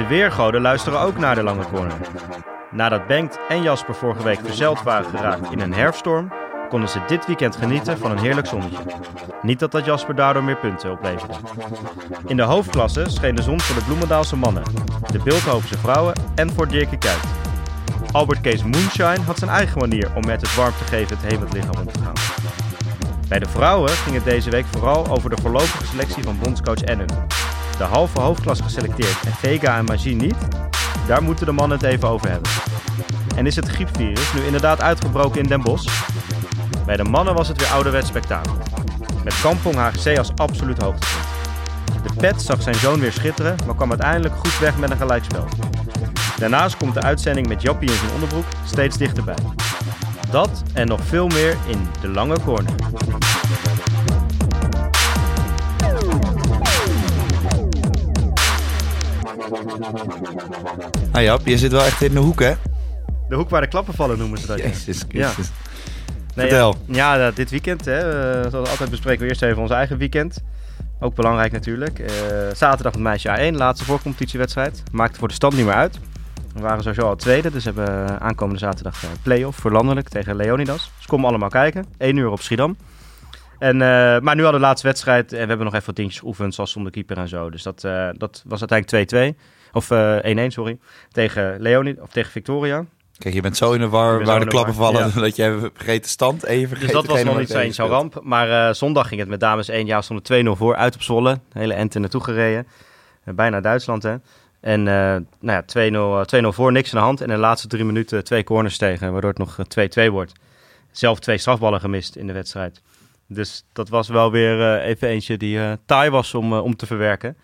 De weergoden luisteren ook naar de lange corner. Nadat Bengt en Jasper vorige week verzeild waren geraakt in een herfststorm, konden ze dit weekend genieten van een heerlijk zonnetje. Niet dat dat Jasper daardoor meer punten opleverde. In de hoofdklasse scheen de zon voor de Bloemendaalse mannen, de Beeldhovense vrouwen en voor Dirk Kuyt. Albert Kees Moonshine had zijn eigen manier om met het warmtegevend hemend lichaam om te gaan. Bij de vrouwen ging het deze week vooral over de voorlopige selectie van bondscoach Ennen. De halve hoofdklasse geselecteerd en Vega en Magie niet? Daar moeten de mannen het even over hebben. En is het griepvirus nu inderdaad uitgebroken in Den Bosch? Bij de mannen was het weer ouderwets spektakel. Met Kampong HGC als absoluut hoogtepunt. De pet zag zijn zoon weer schitteren, maar kwam uiteindelijk goed weg met een gelijkspel. Daarnaast komt de uitzending met Jappie in zijn onderbroek steeds dichterbij. Dat en nog veel meer in De Lange Corner. Nou Jap, je zit wel echt in de hoek, hè? De hoek waar de klappen vallen noemen ze dat. ja. Jezus Ja. Christus. Nee, Vertel. Ja, ja, dit weekend. Hè, eh, zoals altijd bespreken we eerst even ons eigen weekend. Ook belangrijk natuurlijk. Eh, zaterdag met meisje A1, laatste voorcompetitiewedstrijd. Maakte voor de stand niet meer uit. We waren sowieso al tweede, dus we hebben aankomende zaterdag eh, play-off voor landelijk tegen Leonidas. Dus kom allemaal kijken. 1 uur op Schiedam. En, eh, maar nu hadden we de laatste wedstrijd en we hebben nog even wat dingetjes geoefend, zoals zonder keeper en zo. Dus dat, eh, dat was uiteindelijk 2-2. Of eh, 1-1, sorry. Tegen Leonidas, of tegen Victoria. Kijk, je bent zo in de war waar de klappen war, vallen ja. dat je hebt vergeten stand en je vergeet Dus dat was nog niet eens zo'n ramp. Maar eh, zondag ging het met dames 1. Ja, we stonden 2-0 voor uit op Zwolle. Hele ent er naartoe gereden. Eh, bijna Duitsland, hè. En eh, nou ja, 2-0 eh, 2-0 voor, niks in de hand. En in de laatste drie minuten twee corners tegen, waardoor het nog eh, 2-2 wordt. Zelf twee strafballen gemist in de wedstrijd. Dus dat was wel weer eh, even eentje die eh, taai was om, eh, om te verwerken.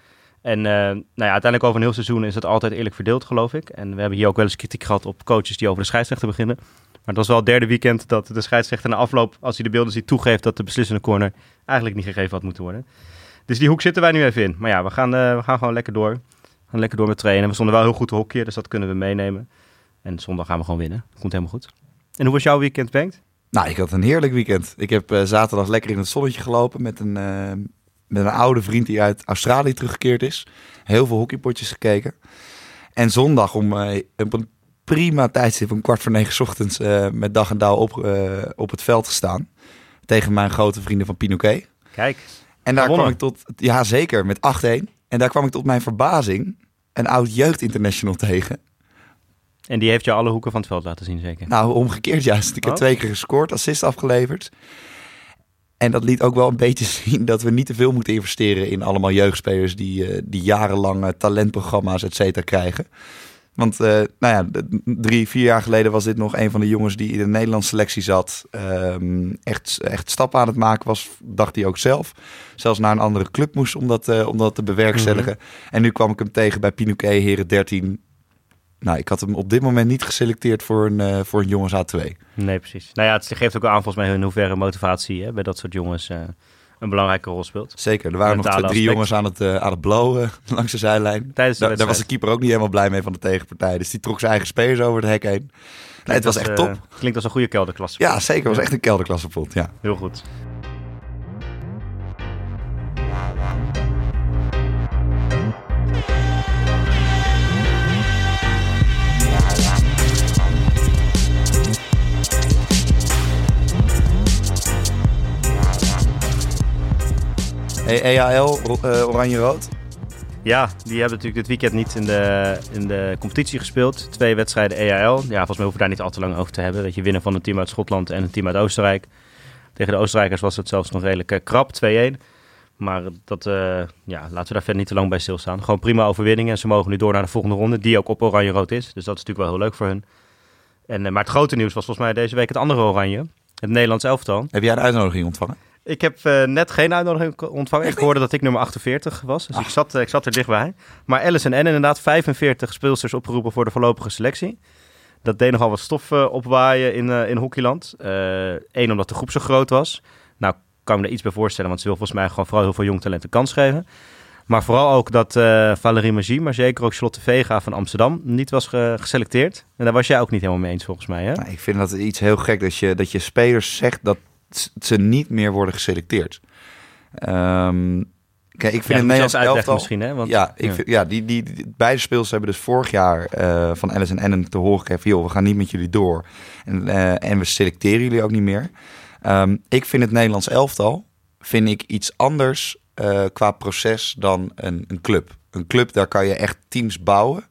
En eh, nou ja, uiteindelijk over een heel seizoen is het altijd eerlijk verdeeld, geloof ik. En we hebben hier ook wel eens kritiek gehad op coaches die over de scheidsrechter beginnen. Maar het was wel het derde weekend dat de scheidsrechter na afloop, als hij de beelden ziet, toegeeft dat de beslissende corner eigenlijk niet gegeven had moeten worden. Dus die hoek zitten wij nu even in. Maar ja, we gaan, we gaan gewoon lekker door. We gaan lekker door met trainen. We stonden wel heel goed hockeyen, dus dat kunnen we meenemen. En zondag gaan we gewoon winnen. Komt helemaal goed. En hoe was jouw weekend, Bengt? Nou, ik had een heerlijk weekend. Ik heb eh, zaterdag lekker in het zonnetje gelopen met een, eh, met een oude vriend die uit Australië teruggekeerd is. Heel veel hockeypotjes gekeken. En zondag om op een prima tijdstip, om kwart voor negen 's ochtends, met dag en dauw op, op het veld gestaan. Tegen mijn grote vrienden van Pinoquet. Kijk, En daar Gewonnen. kwam ik tot, ja zeker, met 8-1. En daar kwam ik tot mijn verbazing een oud jeugdinternational tegen. En die heeft je alle hoeken van het veld laten zien, zeker. Nou, omgekeerd juist. Ik heb Oh. twee keer gescoord, assist afgeleverd. En dat liet ook wel een beetje zien dat we niet te veel moeten investeren in allemaal jeugdspelers die, eh, die jarenlang eh, talentprogramma's, et cetera, krijgen. Want eh, nou ja, drie, vier jaar geleden was dit nog een van de jongens die in de Nederlandse selectie zat. Ehm, echt, echt stappen aan het maken was, dacht hij ook zelf. Zelfs naar een andere club moest om dat, om dat te bewerkstelligen. En nu kwam ik hem tegen bij Pinoquet, Heren 13. Nou, ik had hem op dit moment niet geselecteerd voor een, eh, voor een jongens A2. Nee, precies. Nou ja, het geeft ook aan volgens mij in hoeverre motivatie hè, bij dat soort jongens eh, een belangrijke rol speelt. Zeker, er waren nog twee, drie aspect. jongens aan het, eh, aan het blowen langs de zijlijn. Tijdens de Daar, daar was de keeper ook niet helemaal blij mee van de tegenpartij. Dus die trok zijn eigen spelers over het hek heen. Nee, het was echt top. klinkt als een goede kelderklasse. Ja, zeker. Het was echt een kelderklassepot. Ja. Heel goed. Hey, EAL, ro- eh, oranje-rood. Ja, die hebben natuurlijk dit weekend niet in de, in de competitie gespeeld. Twee wedstrijden EAL. Ja, volgens mij hoeven we daar niet al te lang over te hebben. Dat je winnen van een team uit Schotland en een team uit Oostenrijk. Tegen de Oostenrijkers was het zelfs nog redelijk eh, krap, 2-1. Maar dat, eh, ja, laten we daar verder niet te lang bij stilstaan. Gewoon prima overwinning en ze mogen nu door naar de volgende ronde, die ook op oranje-rood is. Dus dat is natuurlijk wel heel leuk voor hun. En, maar het grote nieuws was volgens mij deze week het andere oranje. Het Nederlands elftal. Heb jij een uitnodiging ontvangen? Ik heb eh, net geen uitnodiging ontvangen. Ik hoorde dat ik nummer 48 was, dus ik, zat, eh, ik zat er dichtbij. Maar Alice en N inderdaad 45 speelsters opgeroepen voor de voorlopige selectie. Dat deed nogal wat stof eh, opwaaien in, in Hockeyland. Eén, omdat de groep zo groot was. Nou, kan ik me er iets bij voorstellen, want ze wil volgens mij gewoon vooral heel veel jong talenten kans geven. Maar vooral ook dat Valerie Magie, maar zeker ook Charlotte Vega van Amsterdam, niet was ge- geselecteerd. En daar was jij ook niet helemaal mee eens volgens mij, hè? Nou, ik vind dat iets heel gek dat je, dat je spelers zegt dat ze niet meer worden geselecteerd. Ehm, Kijk, ik vind Ja, het Nederlands elftal... misschien, hè? Want, ja, ik ja. Vind, ja die, die, die- beide speels hebben dus vorig jaar eh, van Alice en Ennen te horen gekregen... joh, we gaan niet met jullie door en, eh, en we selecteren jullie ook niet meer. Ehm, ik vind het Nederlands elftal vind ik iets anders eh, qua proces dan een, een club. Een club, daar kan je echt teams bouwen.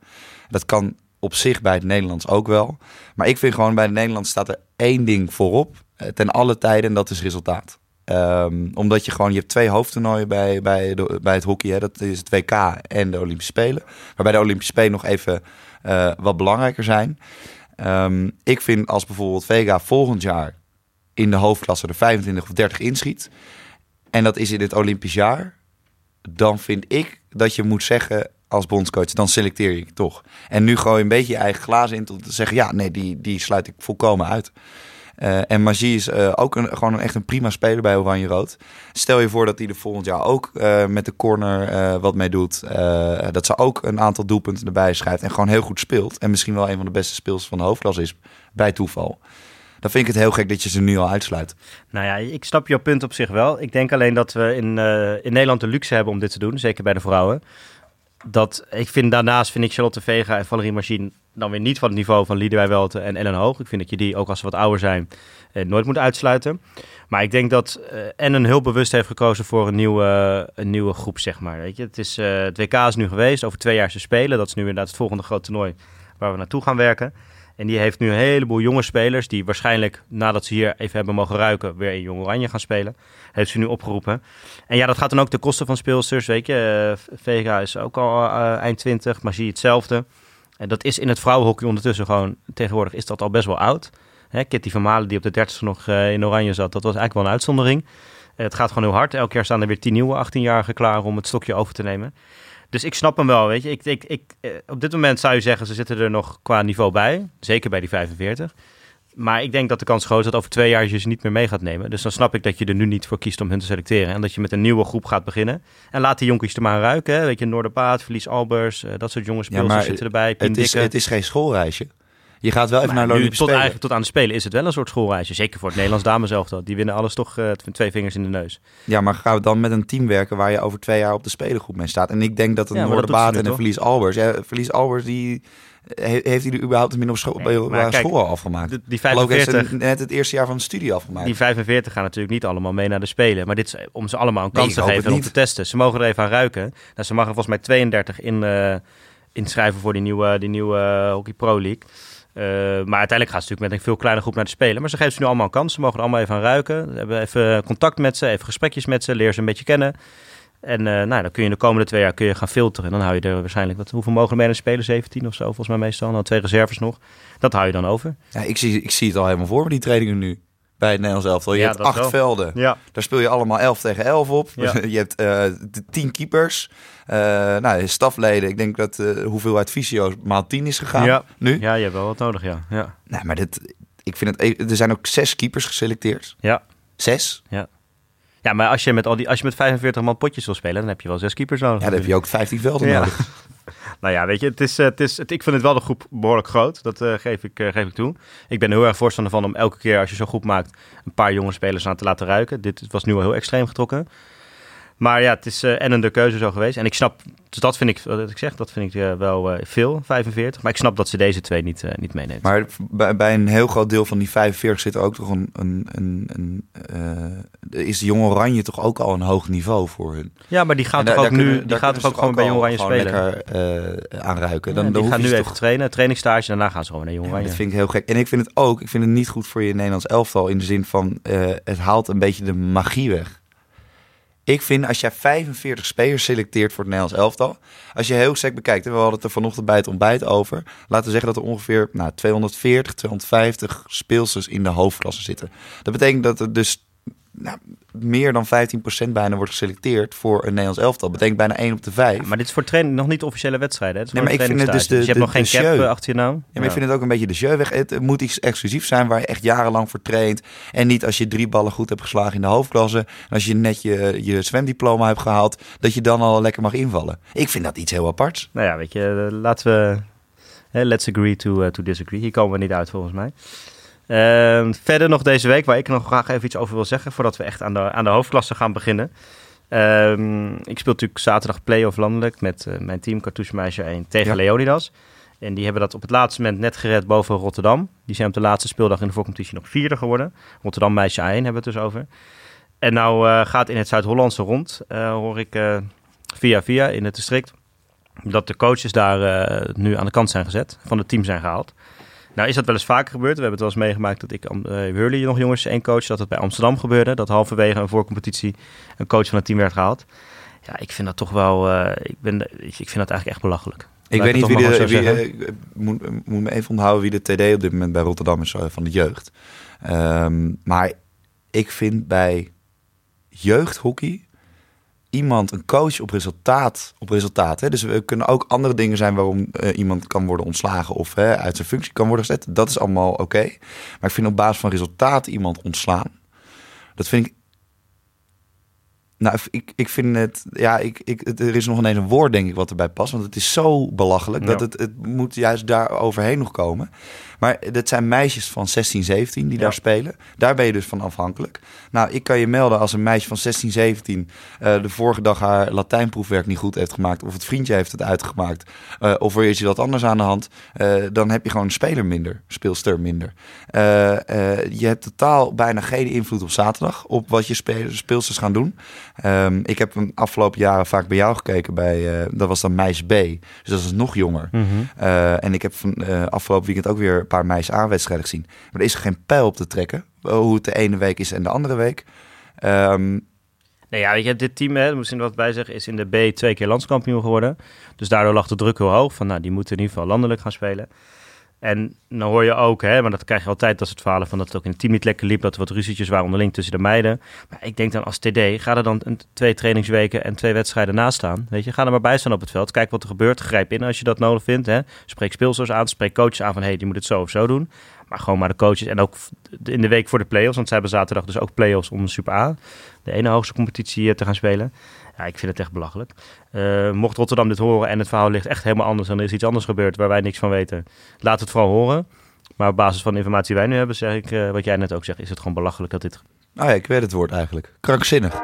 Dat kan op zich bij het Nederlands ook wel. Maar ik vind gewoon bij het Nederlands staat er één ding voorop... eh, ten alle tijden en dat is resultaat. Ehm, omdat je gewoon, je hebt twee hoofdtoernooien bij, bij, bij het hockey. Hè. Dat is het WK en de Olympische Spelen. Waarbij de Olympische Spelen nog even eh, wat belangrijker zijn. Ehm, ik vind als bijvoorbeeld Vega volgend jaar in de hoofdklasse er 25 of 30 inschiet. En dat is in het Olympisch jaar. Dan vind ik dat je moet zeggen als bondscoach, dan selecteer je toch. En nu gooi je een beetje je eigen glazen in tot te zeggen, ja, nee, die, die sluit ik volkomen uit. Eh, en Magie is eh, ook gewoon een, echt een prima speler bij Oranje-Rood. Stel je voor dat hij er volgend jaar ook eh, met de corner wat mee doet. Dat ze ook een aantal doelpunten erbij schrijft en gewoon heel goed speelt. En misschien wel een van de beste speels van de hoofdklasse is bij toeval. Dan vind ik het heel gek dat je ze nu al uitsluit. Nou ja, ik snap jouw punt op zich wel. Ik denk alleen dat we in, in Nederland de luxe hebben om dit te doen, zeker bij de vrouwen. Dat, ik vind daarnaast vind ik Charlotte Vega en Valerie Machine dan weer niet van het niveau van Liedewij Welte en Ellen Hoog. Ik vind dat je die, ook als ze wat ouder zijn, eh, nooit moet uitsluiten. Maar ik denk dat eh, Ellen heel bewust heeft gekozen voor een nieuwe, een nieuwe groep, zeg maar. Weet je? Het, is, eh, WK is nu geweest, over twee jaar ze spelen. Dat is nu inderdaad het volgende grote toernooi waar we naartoe gaan werken. En die heeft nu een heleboel jonge spelers die waarschijnlijk nadat ze hier even hebben mogen ruiken weer in Jong Oranje gaan spelen. Heeft ze nu opgeroepen. En ja, dat gaat dan ook ten koste van speelsters, weet je. Eh, Vega is ook al eh, eind 20, maar zie je hetzelfde. En dat is in het vrouwenhockey ondertussen gewoon, tegenwoordig is dat al best wel oud. Hè, Kitty van Malen die op de 30 nog in Oranje zat, dat was eigenlijk wel een uitzondering. Het gaat gewoon heel hard. Elk jaar staan er weer tien nieuwe 18-jarigen klaar om het stokje over te nemen. Dus ik snap hem wel, weet je. Ik, ik, ik, eh, op dit moment zou je zeggen, ze zitten er nog qua niveau bij. Zeker bij die 45. Maar ik denk dat de kans groot is dat over twee jaar je ze niet meer mee gaat nemen. Dus dan snap ik dat je er nu niet voor kiest om hun te selecteren. En dat je met een nieuwe groep gaat beginnen. En laat die jonkies er maar ruiken. Hè. Weet je, Noorderpaat, Verlies Albers, eh, dat soort jonge speelsters maar zitten erbij. Het is, het is geen schoolreisje. Je gaat wel even Maar naar Olympische tot, Spelen. eigenlijk tot aan de Spelen is het wel een soort schoolreisje. Zeker voor het Nederlands dames zelf. Die winnen alles toch eh, twee vingers in de neus. Ja, maar gaan we dan met een team werken waar je over twee jaar op de spelengroep mee staat? En ik denk dat een Ja, Noorderbaat en een Verlies Albers... Ja, Verlies Albers, die, he- heeft hij er überhaupt een min op school, Nee, maar kijk, school al afgemaakt? Die Geloof ik, heeft 45, ze net het eerste jaar van de studie afgemaakt. die 45 gaan natuurlijk niet allemaal mee naar de Spelen. Maar dit is om ze allemaal een kans te geven om te testen. Ze mogen er even aan ruiken. Nou, ze mogen volgens mij 32 in, eh, inschrijven voor die nieuwe, die nieuwe eh, Hockey Pro League. Eh, maar uiteindelijk gaan ze natuurlijk met een veel kleine groep naar de Spelen. Maar ze geven ze nu allemaal een kans. Ze mogen allemaal even aan ruiken. Ze hebben even contact met ze, even gesprekjes met ze. Leer ze een beetje kennen. En eh, nou, dan kun je de komende twee jaar kun je gaan filteren. En dan hou je er waarschijnlijk, wat, hoeveel mogen er mee Spelen? 17 of zo, volgens mij meestal. Dan twee reserves nog. Dat hou je dan over. Ja, ik, zie, ik zie het al helemaal voor me, die trainingen nu. Bij het Nederlands elftal. Je Ja, hebt acht wel. velden. Ja. Daar speel je allemaal 11 tegen 11 op. Ja. je hebt eh, de 10 keepers. Eh nou, stafleden. Ik denk dat de hoeveelheid fysio's maal 10 is gegaan. Ja. Nu? ja, je hebt wel wat nodig, ja. Ja. Nee, maar dit, ik vind het, e- er zijn ook zes keepers geselecteerd. ja. Zes? Ja, maar als je, met al die, als je met 45 man potjes wil spelen, dan heb je wel zes keepers nodig. Ja, dan heb je ook 15 velden Ja. nodig. Nou ja, weet je, het is, eh, het is, het, ik vind het wel de groep behoorlijk groot. Dat eh, geef, ik, eh, geef ik toe. Ik ben er heel erg voorstander van om elke keer als je zo'n groep maakt... een paar jonge spelers aan te laten ruiken. Dit was nu al heel extreem getrokken. Maar ja, het is eh, en een de keuze zo geweest. En ik snap, dus dat vind ik, wat ik zeg, dat vind ik eh, wel eh, veel, 45. Maar ik snap dat ze deze twee niet, niet meeneemt. Maar bij, bij een heel groot deel van die 45 zit er ook toch een... een, een, een is de Jong Oranje toch ook al een hoog niveau voor hun? ja, maar die gaan En toch daar- ook daar nu, kunnen- die kunnen toch ook gewoon bij Jong Oranje spelen? lekker aanruiken. Ja, Dan, dan die gaan nu even toch- trainen, trainingsstage... en daarna gaan ze gewoon naar Jong Ja, Oranje. dat vind ik heel gek. En ik vind het ook, ik vind het niet goed voor je Nederlands elftal in de zin van het haalt een beetje de magie weg. Ik vind als jij 45 spelers selecteert voor het Nederlands elftal, als je heel sec bekijkt, we hadden het er vanochtend bij het ontbijt over, laten we zeggen dat er ongeveer nou, 240, 250 speelsters in de hoofdklasse zitten. Dat betekent dat er dus nou, meer dan 15% bijna wordt geselecteerd voor een Nederlands elftal. Dat betekent bijna 1 op de 5. Ja, maar dit is voor training nog niet officiële wedstrijden. Hè? Het is Nee, maar ik vind het dus de- je hebt nog geen cap show. eh, achter je naam. Ja, maar ik vind het ook een beetje de jeu weg. Het moet iets exclusief zijn waar je echt jarenlang voor traint. En niet als je drie ballen goed hebt geslagen in de hoofdklasse. En als je net je, je zwemdiploma hebt gehaald, dat je dan al lekker mag invallen. Ik vind dat iets heel aparts. Nou ja, weet je, eh, laten we... let's agree to, eh, to disagree. Hier komen we niet uit volgens mij. Ehm, verder nog deze week, waar ik nog graag even iets over wil zeggen... voordat we echt aan de, aan de hoofdklasse gaan beginnen. Ehm, ik speel natuurlijk zaterdag play-off landelijk met uh, mijn team Cartouche Meisje 1 tegen ja. Leonidas. En die hebben dat op het laatste moment net gered boven Rotterdam. Die zijn op de laatste speeldag in de voorcompetitie nog vierde geworden. Rotterdam Meisje 1 hebben we het dus over. En nou uh, gaat in het Zuid-Hollandse rond, uh, hoor ik via via in het district, dat de coaches daar nu aan de kant zijn gezet, van het team zijn gehaald. Nou is dat wel eens vaker gebeurd. We hebben het wel eens meegemaakt dat ik, uh, Hurley nog jongens, één coach, dat het bij Amsterdam gebeurde. Dat halverwege een voorcompetitie een coach van het team werd gehaald. Ja, ik vind dat toch wel, uh, ik, ben, ik vind dat eigenlijk echt belachelijk. Ik weet niet wie de, wie, uh, moet, moet me even onthouden wie de TD op dit moment bij Rotterdam is van de jeugd. Um, maar ik vind bij jeugdhockey iemand, een coach op resultaat. Op resultaat hè? Dus we kunnen ook andere dingen zijn waarom uh, iemand kan worden ontslagen of hè, uit zijn functie kan worden gezet. Dat is allemaal oké. Maar ik vind op basis van resultaat iemand ontslaan. Dat vind ik. Nou, ik, ik vind het. Ja, ik, ik, er is nog ineens een woord, denk ik, wat erbij past. Want het is zo belachelijk ja. dat het, het moet juist daar overheen nog komen. Maar dat zijn meisjes van 16, 17 die ja. daar spelen. Daar ben je dus van afhankelijk. Nou, ik kan je melden als een meisje van 16, 17 uh, de vorige dag haar Latijnproefwerk niet goed heeft gemaakt. Of het vriendje heeft het uitgemaakt. Uh, of er is je wat anders aan de hand. Uh, dan heb je gewoon een speler minder. Speelster minder. je hebt totaal bijna geen invloed op zaterdag. Op wat je spelers, speelsters gaan doen. Um, ik heb een afgelopen jaren vaak bij jou gekeken. Bij, dat was dan meisje B. Dus dat is nog jonger. Mm -hmm. en ik heb van afgelopen weekend ook weer een paar meisjes aanwedstrijden gezien. Maar er is geen pijl op te trekken. Hoe het de ene week is en de andere week. Um, Nee, ja, je hebt dit team, hè, moet ik wat bij zeggen, is in de B twee keer landskampioen geworden. Dus daardoor lag de druk heel hoog. Van, nou, die moeten in ieder geval landelijk gaan spelen. En dan hoor je ook, hè, maar dat krijg je altijd als het verhalen van dat het ook in het team niet lekker liep, dat er wat ruzietjes waren onderling tussen de meiden. Maar ik denk dan als TD, ga er dan een, twee trainingsweken en twee wedstrijden naast staan. Weet je, ga er maar bij staan op het veld. Kijk wat er gebeurt. Grijp in als je dat nodig vindt. Hè. Spreek speelsters aan, spreek coaches aan van hé, hey, die moet het zo of zo doen. Maar gewoon maar de coaches en ook in de week voor de play-offs, want ze hebben zaterdag dus ook play-offs om de Super A, de ene hoogste competitie te gaan spelen. Ja, ik vind het echt belachelijk. Uh, mocht Rotterdam dit horen en het verhaal ligt echt helemaal anders en er is iets anders gebeurd waar wij niks van weten, laat het vooral horen. Maar op basis van de informatie die wij nu hebben, zeg ik, uh, wat jij net ook zegt, is het gewoon belachelijk dat dit... Ah ja, ik weet het woord eigenlijk. Krankzinnig.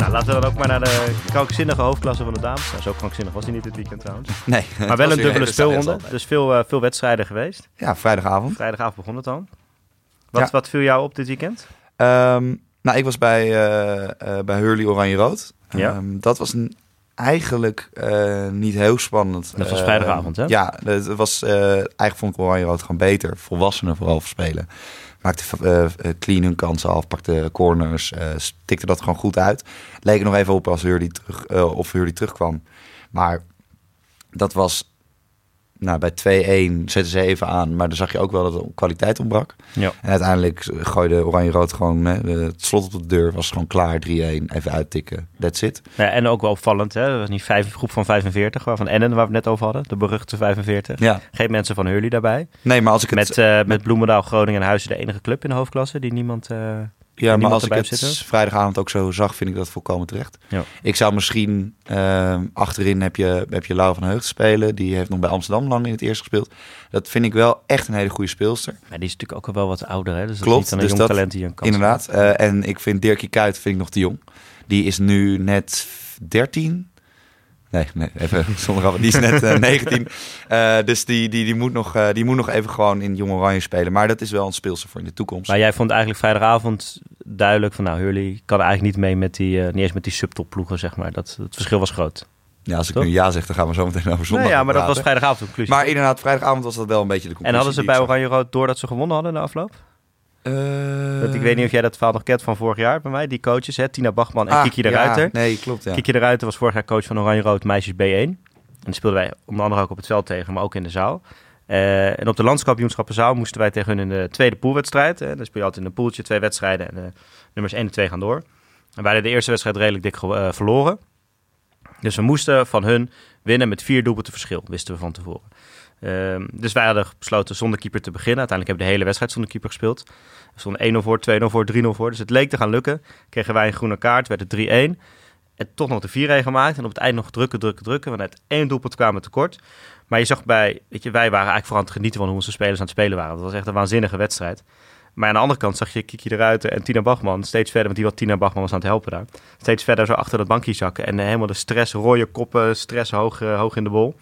Nou, laten we dan ook maar naar de krankzinnige hoofdklasse van de dames. Nou, zo krankzinnig was hij niet dit weekend trouwens. Nee. Maar wel een dubbele speelronde. Dus veel, uh, veel wedstrijden geweest. Ja, vrijdagavond. Vrijdagavond begon het al. Wat, ja. wat viel jou op dit weekend? Um, nou, ik was bij, uh, uh, bij Hurley Oranje Rood. Ja. Um, dat was een, eigenlijk niet heel spannend. Dat was vrijdagavond, hè? Ja, het was, eigenlijk vond ik Oranje Rood gewoon beter. Volwassenen vooral spelen maakte uh, clean hun kansen af, pakte corners, uh, tikte dat gewoon goed uit. Leek er nog even op als Hurley terug, of Hurley terugkwam. Maar dat was nou, bij 2-1 zetten ze even aan, maar dan zag je ook wel dat er kwaliteit ontbrak. Ja. En uiteindelijk gooide Oranje-Rood gewoon, hè, het slot op de deur was gewoon klaar, 3-1, even uittikken, that's it. Ja, en ook wel opvallend, hè? dat was niet vijf, groep van 45, waarvan Ennen, waar we het net over hadden, de beruchte 45. Ja. Geen mensen van Hurley daarbij. Nee, maar als ik met, het... Uh, met Bloemendaal, Groningen en Huizen de enige club in de hoofdklasse die niemand... Uh, ja, maar als ik het zitten. vrijdagavond ook zo zag, vind ik dat volkomen terecht. Ja. Ik zou misschien uh, achterin heb je, heb je Lau van Heugd spelen. Die heeft nog bij Amsterdam lang in het eerste gespeeld. Dat vind ik wel echt een hele goede speelster. Maar die is natuurlijk ook al wel wat ouder, hè? Dus dat Klopt, is niet dus dat, talent die een kans Inderdaad. Uh, en ik vind Dirkie Kuyt vind ik nog te jong. Die is nu net 13. Nee, nee even zonder. Die is net uh, 19. Uh, dus die, die, die, moet nog, uh, die moet nog even gewoon in Jong Oranje spelen. Maar dat is wel een speelster voor in de toekomst. Maar jij vond eigenlijk vrijdagavond duidelijk van... nou, Hurley kan eigenlijk niet mee met die... Niet eens met die subtopploegen, zeg maar. Dat, het verschil was groot. Ja, als ik nu ja zeg, dan gaan we zo meteen over zondag nee, Ja, maar praten. dat was vrijdagavond de conclusie. Maar inderdaad, vrijdagavond was dat wel een beetje de conclusie. En hadden ze bij Oranje-Rood door dat ze gewonnen hadden na afloop? Uh... Dat, ik weet niet of jij dat verhaal nog kent van vorig jaar bij mij. Die coaches, hè, Tina Bachman en ah, Kiki de Ruiter. Nee, klopt. Ja. Kiki de Ruiter was vorig jaar coach van Oranje-Rood Meisjes B1. En die speelden wij onder andere ook op het veld tegen, maar ook in de zaal. Uh, en op de landskampioenschappenzaal moesten wij tegen hun in de tweede poolwedstrijd. Uh, dan speel je altijd in een poeltje twee wedstrijden en de nummers 1 en 2 gaan door. En wij hadden de eerste wedstrijd redelijk dik uh, verloren. Dus we moesten van hun winnen met vier doelpunten verschil, wisten we van tevoren. Uh, dus wij hadden besloten zonder keeper te beginnen. Uiteindelijk hebben we de hele wedstrijd zonder keeper gespeeld. We stonden 1-0 voor, 2-0 voor, 3-0 voor. Dus het leek te gaan lukken. Kregen wij een groene kaart, werd het 3-1. En toch nog de 4 gemaakt. En op het eind nog drukken, drukken, drukken. Want uit één doelpunt kwamen tekort. Maar je zag bij, weet je, wij waren eigenlijk vooral aan het genieten van hoe onze spelers aan het spelen waren. Dat was echt een waanzinnige wedstrijd. Maar aan de andere kant zag je Kiki eruit en Tina Bachman steeds verder, want die wat Tina Bachman was aan het helpen daar. Steeds verder zo achter dat bankje zakken en helemaal de stress, rode koppen, stress hoog, hoog in de bol.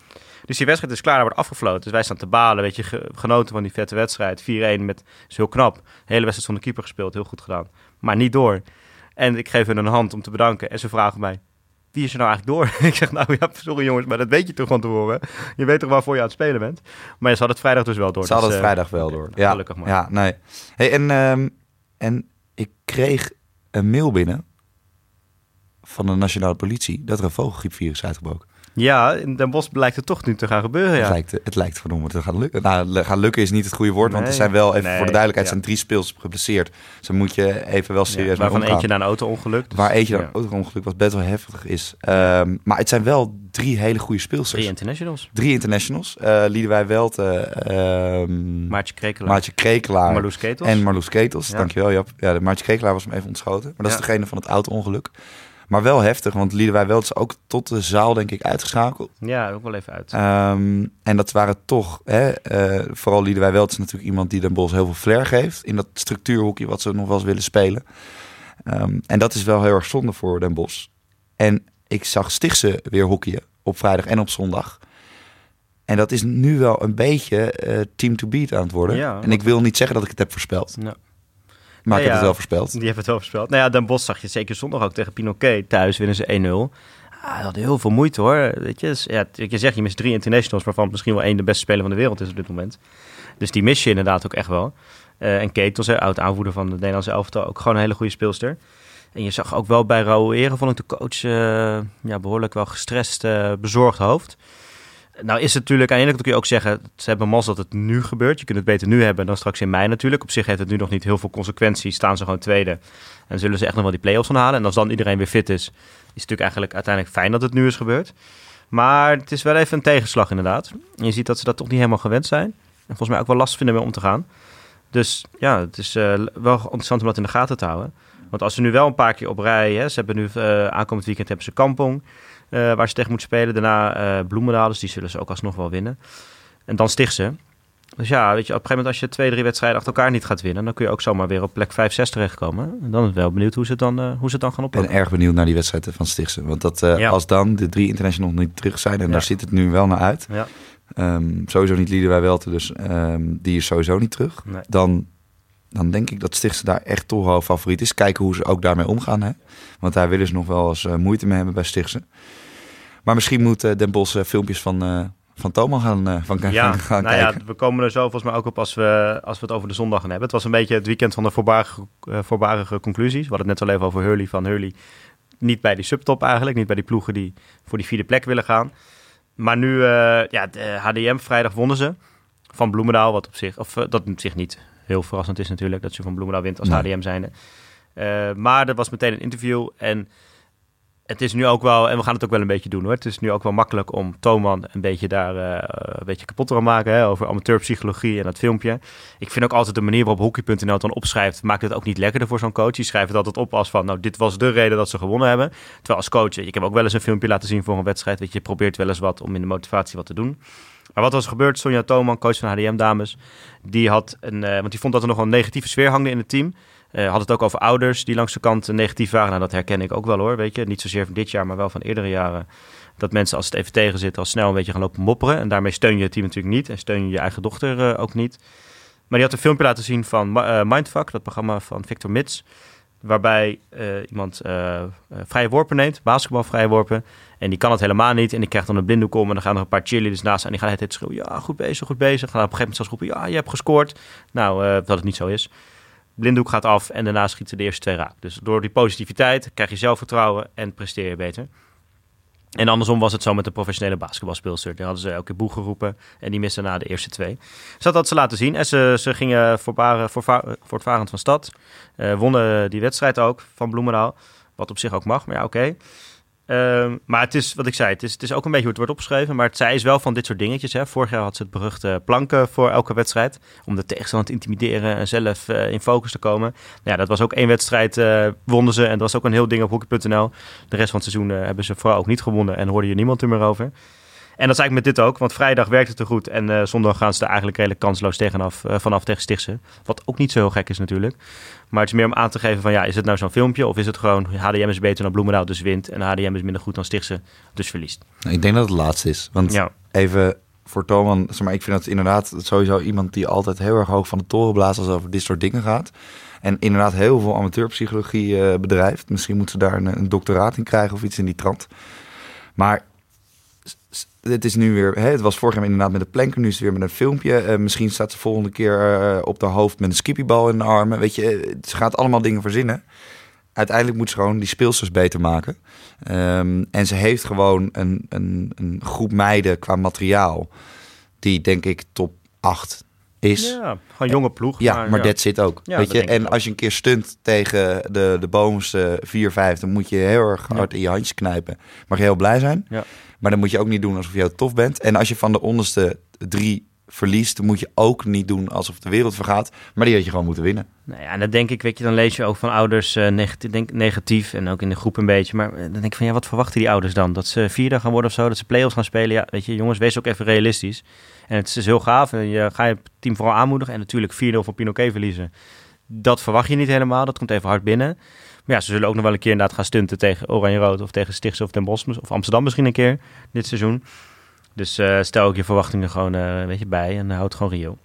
Dus die wedstrijd is klaar, wordt afgefloten. Dus wij staan te balen, weet je, genoten van die vette wedstrijd. 4-1 met, is heel knap. De hele wedstrijd van de keeper gespeeld, heel goed gedaan. Maar niet door. En ik geef hun een hand om te bedanken. En ze vragen mij, wie is er nou eigenlijk door? ik zeg, nou ja, sorry jongens, maar dat weet je toch van tevoren. Je weet toch waarvoor je aan het spelen bent? Maar ze hadden het vrijdag dus wel door. Ze hadden dus, het uh, vrijdag wel door. Ja, gelukkig maar. Ja, nee. Hey, en, um, en ik kreeg een mail binnen van de nationale politie dat er een vogelgriepvirus is uitgebroken. Ja, in Den Bosch blijkt het toch nu te gaan gebeuren. Ja. Het lijkt, het lijkt verdomme te gaan lukken. Nou, gaan lukken is niet het goede woord, want Nee, er zijn wel, even nee, voor de duidelijkheid, ja. zijn drie speels geblesseerd. Dus daar moet je even wel serieus Ja, waarvan eentje na een auto-ongeluk. Dus, Waar eentje ja. een auto-ongeluk wat best wel heftig is. Ehm, maar het zijn wel drie hele goede speelsters. Drie Drie, internationals. internationals. Uh, Liedewij Welte, ehm Maartje Krekelaar, Maartje Krekelaar Marloes Ketels. en Marloes Ketels. Dankjewel, Jap. Ja, de Maartje Krekelaar was hem even ontschoten. Maar dat is degene van het auto-ongeluk. Maar wel heftig, want Liedewij Welte is ook tot de zaal, denk ik, uitgeschakeld. Ja, ook wel even uit. Ehm, en dat waren toch, hè, eh, vooral Liedewij Welt is natuurlijk iemand die Den Bos heel veel flair geeft in dat structuurhoekje wat ze nog wel eens willen spelen. Ehm, en dat is wel heel erg zonde voor Den Bos. En ik zag Stichtse weer hockeyen op vrijdag en op zondag. En dat is nu wel een beetje eh, team to beat aan het worden. Ja, en ik wil niet zeggen dat ik het heb voorspeld. Maar ik heb het wel voorspeld. Die hebben het wel voorspeld. Nou ja, Den Bosch zag je zeker zondag ook tegen Pinoquet. Thuis winnen ze 1-0. Ah, dat had heel veel moeite hoor. Weet je, dus, ja, je zegt, je mist drie internationals, waarvan misschien wel één de beste speler van de wereld is op dit moment. Dus die mis je inderdaad ook echt wel. Eh, en onze oud aanvoerder van de Nederlandse elftal, ook gewoon een hele goede speelster. En je zag ook wel bij Raoul Eren, vond ik de coach eh, ja, behoorlijk wel gestrest, eh, bezorgd hoofd. Nou is het natuurlijk, aan de ene kant kun je ook zeggen, ze hebben mazzel dat het nu gebeurt. Je kunt het beter nu hebben dan straks in mei natuurlijk. Op zich heeft het nu nog niet heel veel consequenties. Staan ze gewoon tweede en zullen ze echt nog wel die play-offs gaan halen. En als dan iedereen weer fit is, is het natuurlijk eigenlijk uiteindelijk fijn dat het nu is gebeurd. Maar het is wel even een tegenslag inderdaad. Je ziet dat ze dat toch niet helemaal gewend zijn. En volgens mij ook wel lastig vinden mee om te gaan. Dus ja, het is eh, wel interessant om dat in de gaten te houden. Want als ze nu wel een paar keer op rij, hè, ze hebben nu eh, aankomend weekend hebben ze Kampong, eh, waar ze tegen moeten spelen. Daarna Bloemendaal, dus die zullen ze ook alsnog wel winnen. En dan Stichtse. Dus ja, weet je, op een gegeven moment als je twee, drie wedstrijden achter elkaar niet gaat winnen, dan kun je ook zomaar weer op plek 5, 6 terechtkomen. En dan ben ik wel benieuwd hoe ze het dan, eh, hoe ze het dan gaan Ik ben oplossen. erg benieuwd naar die wedstrijd van Stichtse. Want dat, Ja. als dan de drie internationals niet terug zijn, en Ja. daar zit het nu wel naar uit. Ja. Ehm, sowieso niet Liedewij Welte, dus ehm, die is sowieso niet terug. Nee. Dan, dan denk ik dat Stichtse daar echt toch wel favoriet is. Kijken hoe ze ook daarmee omgaan. Hè? Want daar willen ze nog wel eens eh, moeite mee hebben bij Stichtse. Maar misschien moet eh, Den Bos eh, filmpjes van, van Thomas gaan, van, Ja, gaan, gaan nou kijken. ja, we komen er zo volgens mij ook op als we, als we het over de zondag gaan hebben. Het was een beetje het weekend van de voorbarige, voorbarige conclusies. We hadden het net al even over Hurley van Hurley. Niet bij die subtop eigenlijk, niet bij die ploegen die voor die vierde plek willen gaan. Maar nu, ja, de HDM vrijdag wonnen ze van Bloemendaal, wat op zich, of dat op zich niet heel verrassend is natuurlijk, dat je van Bloemendaal wint als Nee. HDM zijnde. Eh, maar er was meteen een interview en het is nu ook wel, en we gaan het ook wel een beetje doen hoor. Het is nu ook wel makkelijk om Toman een beetje daar eh, een beetje kapot te gaan maken hè, over amateurpsychologie en dat filmpje. Ik vind ook altijd de manier waarop Hockey.nl het dan opschrijft, maakt het ook niet lekkerder voor zo'n coach. Die schrijft het altijd op als van, nou dit was de reden dat ze gewonnen hebben. Terwijl als coach, ik heb ook wel eens een filmpje laten zien voor een wedstrijd, weet je, je probeert wel eens wat om in de motivatie wat te doen. Maar wat was gebeurd? Sonja Toman, coach van HDM Dames, die had een, eh, want die vond dat er nog een negatieve sfeer hangde in het team. Eh, had het ook over ouders die langs de kant eh, negatief waren. Nou, dat herken ik ook wel hoor, weet je. Niet zozeer van dit jaar, maar wel van eerdere jaren. Dat mensen als het even tegen zit, al snel een beetje gaan lopen mopperen. En daarmee steun je het team natuurlijk niet. En steun je je eigen dochter ook niet. Maar die had een filmpje laten zien van Mindfuck, dat programma van Victor Mits. Waarbij iemand vrije worpen neemt, basketbal vrije worpen. En die kan het helemaal niet. En die krijgt dan een blinddoek om. En dan gaan er een paar cheerleaders naast. En die gaan het hele schreeuwen. Ja, goed bezig, goed bezig. Gaan op een gegeven moment zelfs roepen. Ja, je hebt gescoord. Nou, eh, dat het niet zo is. Blinddoek gaat af en daarna schieten de eerste twee raak. Dus door die positiviteit krijg je zelfvertrouwen en presteer je beter. En andersom was het zo met de professionele basketbalspeelster. Die hadden ze elke boeg geroepen en die misten na de eerste twee. Dus dat had ze laten zien. En ze, ze gingen voortvarend voor, voortvarend van stad. Eh, wonnen die wedstrijd ook van Bloemendaal. Wat op zich ook mag, maar ja, oké. Ehm, maar het is, wat ik zei, het is, het is ook een beetje hoe het wordt opgeschreven. Maar het, zij is wel van dit soort dingetjes. Hè. Vorig jaar had ze het beruchte planken voor elke wedstrijd. Om de tegenstander te intimideren en zelf eh, in focus te komen. Nou ja, dat was ook één wedstrijd, uh, wonnen ze. En dat was ook een heel ding op hockey.nl. De rest van het seizoen uh, hebben ze vooral ook niet gewonnen. En hoorde je niemand er meer over. En dat is eigenlijk met dit ook, want vrijdag werkt het er goed. En uh, zondag gaan ze er eigenlijk redelijk kansloos tegenaf, uh, vanaf tegen Stichtse. Wat ook niet zo heel gek is natuurlijk. Maar het is meer om aan te geven van ja, is het nou zo'n filmpje? Of is het gewoon HDM is beter dan Bloemendaal, dus wint. En HDM is minder goed dan Stichtse, dus verliest. Ik denk dat het laatste is. Want ja. even voor Thoman, zeg maar, ik vind dat inderdaad sowieso iemand die altijd heel erg hoog van de toren blaast als het over dit soort dingen gaat. En inderdaad heel veel amateurpsychologie uh, bedrijft. Misschien moeten ze daar een, een doctoraat in krijgen of iets in die trant. Maar het is nu weer, hè, het was vorig jaar inderdaad met de planken, nu is het weer met een filmpje. Uh, misschien staat ze volgende keer uh, op de hoofd met een skippybal in de armen. Weet je, ze gaat allemaal dingen verzinnen. Uiteindelijk moet ze gewoon die speelsters beter maken. Um, en ze heeft gewoon een, een, een groep meiden qua materiaal. Die denk ik top 8 is. Ja, gewoon jonge ploeg. Ja, maar, ja. dat zit ook. Ja, weet je? En als je een keer stunt tegen de, de bovenste 4, 5, dan moet je heel erg hard in je handjes knijpen. Mag je heel blij zijn. Ja. Maar dan moet je ook niet doen alsof je heel tof bent. En als je van de onderste drie verliest, dan moet je ook niet doen alsof de wereld vergaat. Maar die had je gewoon moeten winnen. Nou ja, en dan denk ik, weet je, dan lees je ook van ouders uh, negatief, denk, negatief en ook in de groep een beetje. Maar dan denk ik van ja, wat verwachten die ouders dan? Dat ze vierde gaan worden of zo, dat ze play-offs gaan spelen. Ja, weet je, jongens, wees ook even realistisch. En het is heel gaaf. En je ga je team vooral aanmoedigen. En natuurlijk 4-0 van Pinoquet verliezen. Dat verwacht je niet helemaal. Dat komt even hard binnen. Maar ja, ze zullen ook nog wel een keer inderdaad gaan stunten tegen Oranje-Rood of tegen Stichtse of Den Bosch of Amsterdam misschien een keer dit seizoen. Dus uh, stel ook je verwachtingen gewoon uh, een beetje bij en houd gewoon Rio.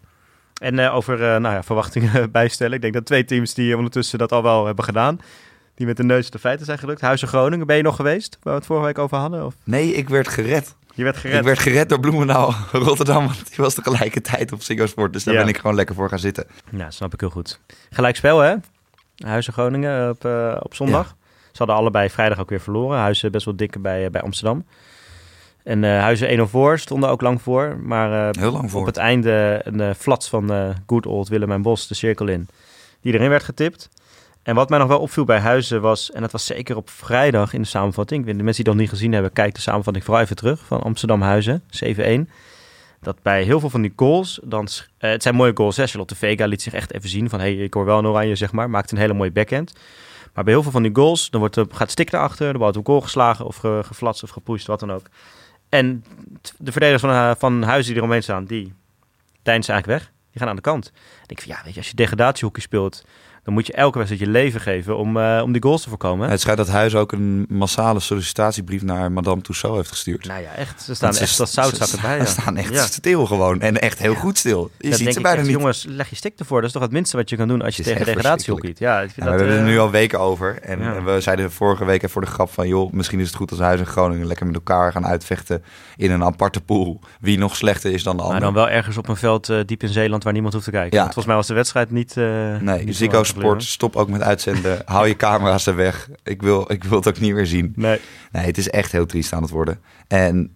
En over nou ja, verwachtingen bijstellen. Ik denk dat twee teams die ondertussen dat al wel hebben gedaan. Die met de neus de feiten zijn gelukt. Huizen Groningen, ben je nog geweest? Waar we het vorige week over hadden? Of? Nee, ik werd gered. Je werd gered? Ik werd gered door Bloemendaal Rotterdam. Want die was tegelijkertijd op Ziggo Sport. Dus daar ja. ben ik gewoon lekker voor gaan zitten. Ja, snap ik heel goed. Gelijkspel hè? Huizen Groningen op, uh, op zondag. Ja. Ze hadden allebei vrijdag ook weer verloren. Huizen best wel dikke bij, bij Amsterdam. En uh, Huizen 1-0 voor, stonden ook lang voor. Maar Heel lang voor. op het einde een flats van Good Old Willem en Bos de cirkel in. Die erin werd getipt. En wat mij nog wel opviel bij Huizen was, en dat was zeker op vrijdag in de samenvatting. De mensen die dat niet gezien hebben, kijk de samenvatting vooral even terug van Amsterdam Huizen, 7-1 dat bij heel veel van die goals, dan, uh, het zijn mooie goals. Hè? Charlotte Vega liet zich echt even zien van, hey, ik hoor wel een oranje, zeg maar. Maakt een hele mooie backhand. Maar bij heel veel van die goals, dan wordt, gaat stik erachter, er wordt een goal geslagen of ge, of gepusht, wat dan ook. En de verdedigers van, uh, van Huizen die eromheen staan, die deinzen eigenlijk weg. Die gaan aan de kant. Ik van, ja, weet je, als je degradatiehockey speelt, dan moet je elke wedstrijd je leven geven om, uh, om die goals te voorkomen. Het schijnt dat Huis ook een massale sollicitatiebrief naar Madame Tussauds heeft gestuurd. Nou ja, echt. Ze staan ze, echt als zoutzakken bij. Ze staan echt ja. stil gewoon. En echt heel goed stil. Je dat ziet ze bijna echt, niet. Jongens, leg je stik ervoor. Dat is toch het minste wat je kan doen als je tegen degradatie hockeyt. Ja, ik vind ja, dat, we hebben er nu al weken over. En ja. we zeiden vorige week voor de grap van... joh, misschien is het goed als Huis en Groningen lekker met elkaar gaan uitvechten... in een aparte pool. Wie nog slechter is dan de ander. Maar dan wel ergens op een veld uh, diep in Zeeland waar niemand hoeft te kijken. Volgens mij was de wedstrijd niet... Nee, Ziggo Sport, stop ook met uitzenden. Hou je camera's er weg. Ik wil, ik wil het ook niet meer zien. Nee. Nee, het is echt heel triest aan het worden. En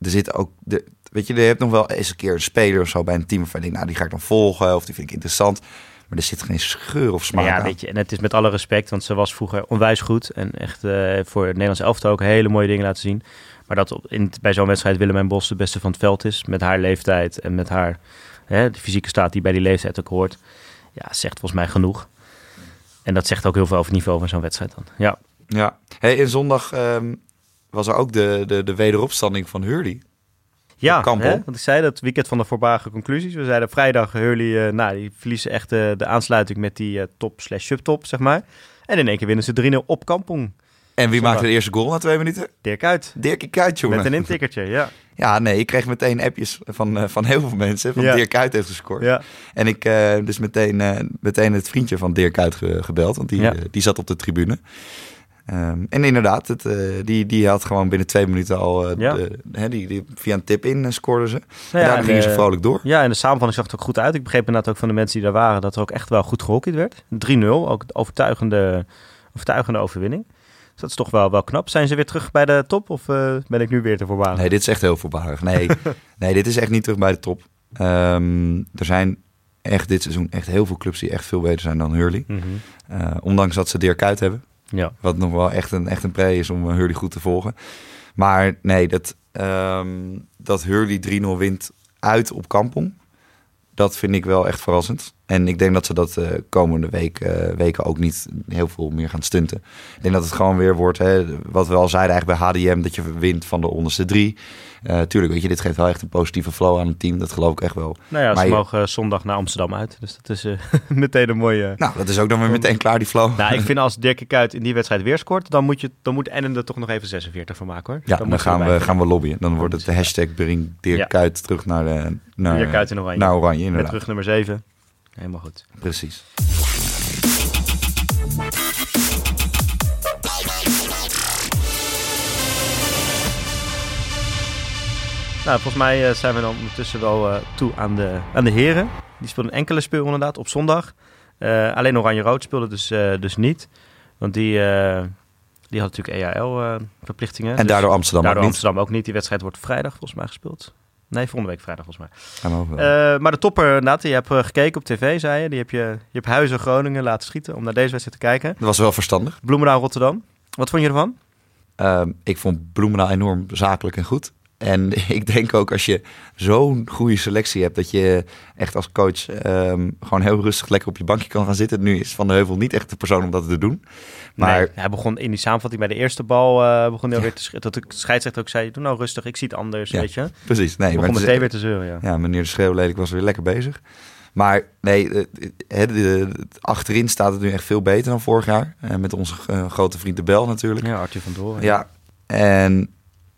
er zit ook... De, weet je, je hebt nog wel eens een keer een speler of zo bij een team... waarvan je denkt, nou, die ga ik dan volgen of die vind ik interessant... Maar er zit geen scheur of smaak ja, aan. Weet je, en het is met alle respect, want ze was vroeger onwijs goed. En echt uh, voor het Nederlands elftal ook hele mooie dingen laten zien. Maar dat op, in, bij zo'n wedstrijd Willem en Bos de beste van het veld is. Met haar leeftijd en met haar hè, de fysieke staat die bij die leeftijd ook hoort. Ja, zegt volgens mij genoeg. En dat zegt ook heel veel over het niveau van zo'n wedstrijd dan. Ja. Ja. Hey, en zondag um, was er ook de, de, de wederopstanding van Hurley. Ja, hè, want ik zei dat weekend van de voorbarige conclusies. We zeiden vrijdag Hurley, uh, nou, die verliezen echt uh, de aansluiting met die uh, top slash subtop, zeg maar. En in één keer winnen ze 3-0 op Kampong. En wie maakte de eerste goal na twee minuten? Dirk Uit. Dirk jongen. Met een intikkertje, ja. Ja, nee, ik kreeg meteen appjes van, uh, van heel veel mensen. Van Ja. Dirk heeft gescoord. Ja. En ik uh, dus meteen, uh, meteen het vriendje van Dirk gebeld. Want die, Ja. uh, die zat op de tribune. Um, en inderdaad, het, die, die had gewoon binnen twee minuten al... Ja. de, die, die, via een tip in scoorden ze. En ja, daarna en, gingen ze eh, vrolijk door. Ja, en de samenvatting zag er ook goed uit. Ik begreep inderdaad ook van de mensen die daar waren dat er ook echt wel goed gehockeyd werd. 3-0, ook overtuigende, overtuigende overwinning. Dus dat is toch wel, wel knap. Zijn ze weer terug bij de top of uh, ben ik nu weer te voorbarig? Nee, dit is echt heel voorbarig. Nee, nee, dit is echt niet terug bij de top. Um, er zijn echt dit seizoen echt heel veel clubs die echt veel beter zijn dan Hurley. Mm -hmm. uh, ondanks dat ze Dirk Kuyt hebben. Ja. Wat nog wel echt een, echt een pre is om Hurley goed te volgen. Maar nee, dat, ehm, dat Hurley 3-0 wint uit op Kampong. Dat vind ik wel echt verrassend. En ik denk dat ze dat uh, komende week, uh, weken ook niet heel veel meer gaan stunten. Ik denk dat het gewoon weer wordt, hè, wat we al zeiden eigenlijk bij HDM, dat je wint van de onderste drie. Uh, tuurlijk, weet je, dit geeft wel echt een positieve flow aan het team. Dat geloof ik echt wel. Nou ja, Maar ze je- mogen zondag naar Amsterdam uit. Dus dat is eh, meteen een mooie... Nou, dat is ook dan weer meteen klaar, die flow. Nou, ik vind als Dirk Kuyt in die wedstrijd weer scoort, dan moet, je, dan moet Ennen er toch nog even 46 van maken hoor. ja, dan, gaan, we, gaan we lobbyen. Dan wordt het de hashtag breng Dirk Ja. Kuyt terug naar, de, naar, oranje. naar Oranje. Met Inderdaad. terug nummer 7. Helemaal goed. Precies. Nou, volgens mij eh, zijn we dan ondertussen wel eh, toe aan de, aan de heren. Die speelden een enkele speel inderdaad op zondag. Eh, alleen Oranje-Rood speelde dus, eh, dus niet. Want die, eh, die had natuurlijk EHL-verplichtingen. En daardoor Amsterdam daardoor ook niet. Amsterdam ook niet. Die wedstrijd wordt vrijdag volgens mij gespeeld. Nee, volgende week vrijdag volgens mij. Gaan we ook wel. Eh, maar de topper, inderdaad, die heb eh, gekeken op tv, zei je. Die heb je, je hebt Huizen Groningen laten schieten om naar deze wedstrijd te kijken. dat was wel verstandig. Bloemendaal Rotterdam. Wat vond je ervan? Ehm, ik vond Bloemendaal enorm zakelijk en goed. En ik denk ook als je zo'n goede selectie hebt, dat je echt als coach ehm, gewoon heel rustig lekker op je bankje kan gaan zitten. Nu is Van der Heuvel niet echt de persoon om dat te doen. Maar Nee, hij begon in die samenvatting bij de eerste bal, eh, begon hij alweer te sch- Dat de scheidsrechter ook zei, doe nou rustig, ik zie het anders, Ja, weet je. precies, nee. Begon is- meteen weer te zeuren, ja. ja, meneer de Schreeuwlelijk was weer lekker bezig. Maar nee, eh, de- de- achterin staat het nu echt veel beter dan vorig jaar. Eh, met onze grote vriend De Bel natuurlijk. Ja, Arthur van Doren. Ja, en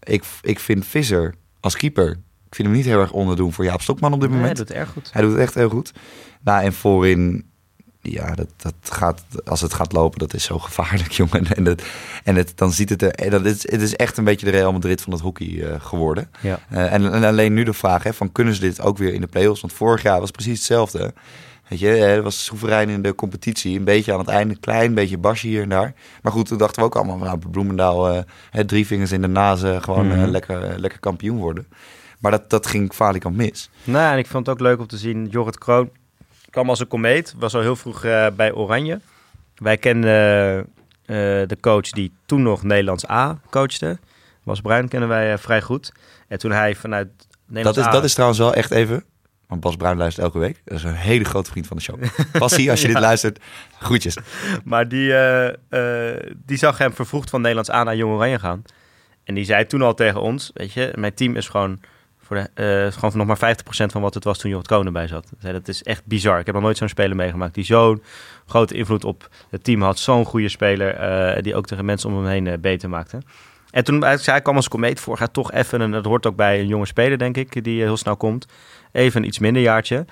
ik, ik vind Visser als keeper, ik vind hem niet heel erg onderdoen voor Jaap Stokman op dit Nee, hij moment. doet het erg goed. Hij doet het echt heel goed. Nou, en voorin, ja, dat, dat gaat, als het gaat lopen, dat is zo gevaarlijk, jongen. En, het, en het, dan ziet het er, dat is, het is echt een beetje de Real Madrid van het hockey eh, geworden. Ja. Eh, en, en alleen nu de vraag, hè, van kunnen ze dit ook weer in de play-offs? Want vorig jaar was het precies hetzelfde. Weet je, was soeverein in de competitie. Een beetje aan het einde, een klein beetje basje hier en daar. Maar goed, toen dachten we ook allemaal, nou, Bloemendaal, hè, drie vingers in de nazen, gewoon eh, Mhm. lekker, eh, lekker kampioen worden. Maar dat, dat ging falikant mis. Nou, en ik vond het ook leuk om te zien, Jorrit Kroon kwam als een komeet, was al heel vroeg bij Oranje. Wij kenden de coach die toen nog Nederlands A coachte. Was Bruin kennen wij vrij goed. En toen hij vanuit Nederlands Dat is, A... dat is trouwens wel echt even. Want Bas Bruin luistert elke week. Dat is een hele grote vriend van de show. Basie, als je dit luistert, groetjes. Maar die, eh, eh, die zag hem vervroegd van Nederlands A naar Jong Oranje gaan. En die zei toen al tegen ons, weet je, mijn team is gewoon, voor de, eh, gewoon nog maar 50% van wat het was toen Jorrit Konen bij zat. Zei, dat is echt bizar. Ik heb nog nooit zo'n speler meegemaakt die zo'n grote invloed op het team had. Zo'n goede speler, die ook tegen mensen om hem heen beter maakte. En toen zei, hij kwam als komeet vorig jaar toch even, en dat hoort ook bij een jonge speler denk ik, die eh, heel snel komt. Even een iets minder jaartje.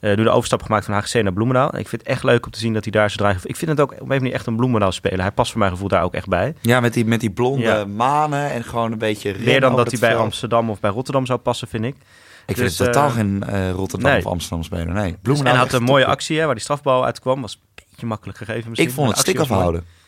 Eh nu de overstap gemaakt van HGC naar Bloemendaal. En ik vind het echt leuk om te zien dat hij daar zo draait. Ik vind het ook op een manier echt een Bloemendaal speler. Hij past voor mijn gevoel daar ook echt bij. Ja, met die, met die blonde Ja. manen en gewoon een beetje Meer dan dat hij bij. Amsterdam of bij Rotterdam zou passen, vind ik. Ik vind Dus, het totaal eh, geen eh, Rotterdam nee. of Amsterdam speler. Nee, Dus, Bloemendaal en is had een mooie top. actie hè, waar die strafbal uitkwam. Was een beetje makkelijk gegeven misschien. Ik vond het de stik actie was mooi. afhouden.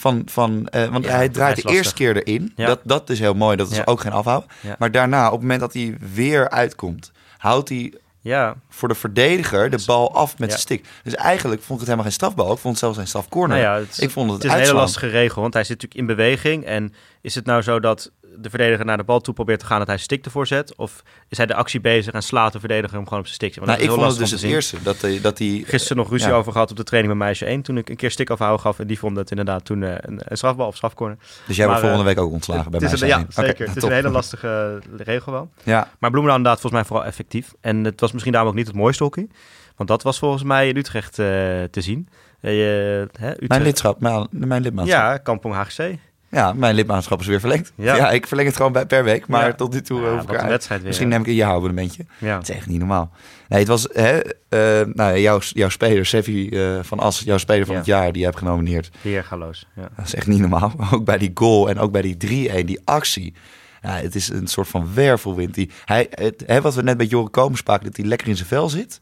Van, van, eh, want Ja, hij draait de eerste keer erin. Ja. Dat, dat is heel mooi. Dat is Ja. ook geen afhouden. Maar daarna, op het moment dat hij weer uitkomt, houdt hij Ja, voor de verdediger de bal af met de stick. Dus eigenlijk vond ik het helemaal geen strafbal. Ik vond het zelfs een strafcorner. nou ja, het, is- ik vond het, het is een hele lastige regel. Want hij zit natuurlijk in beweging. En is het nou zo dat de verdediger naar de bal toe probeert te gaan... dat hij stick ervoor zet? Of is hij de actie bezig en slaat de verdediger hem gewoon op zijn stick? Want Nou, dat ik vond het dus het zien. eerste. Dat hij, dat hij Gisteren nog ruzie Ja. over gehad op de training met meisje 1. Toen ik een keer stick afhouden gaf. En die vond het inderdaad toen eh, een, een strafbal of strafcorner. Dus jij wordt Maar, volgende week ook ontslagen bij een, zijn. ja, Oké, zeker. het is top. een hele lastige eh, regel wel. Ja, Maar Bloemendaal inderdaad volgens mij vooral effectief. En het was misschien daarom ook niet het mooiste hockey. Want dat was volgens mij in Utrecht eh, te zien. Eh, hè, Utrecht, mijn lidschap, mijn, mijn lidmaatschap. Ja, Kampong HGC. Ja, mijn lidmaatschap is weer verlengd. Ja. Ja, ik verleng het gewoon bij, per week. Maar Ja. tot nu toe Ja, hoef ik een wedstrijd weer. Misschien neem ik een jaarabonnementje. Ja. Dat is echt niet normaal. Nee, het was hè, eh, nou, jouw, jouw speler, Sevi eh, van As, jouw speler van het jaar, die je hebt genomineerd. Weergaloos. Ja. Dat is echt niet normaal. Ook bij die goal en ook bij die 3-1, die actie. Ja, het is een soort van wervelwind. Die, hij, het, hè, wat we net met Joren Komen spraken, dat hij lekker in zijn vel zit.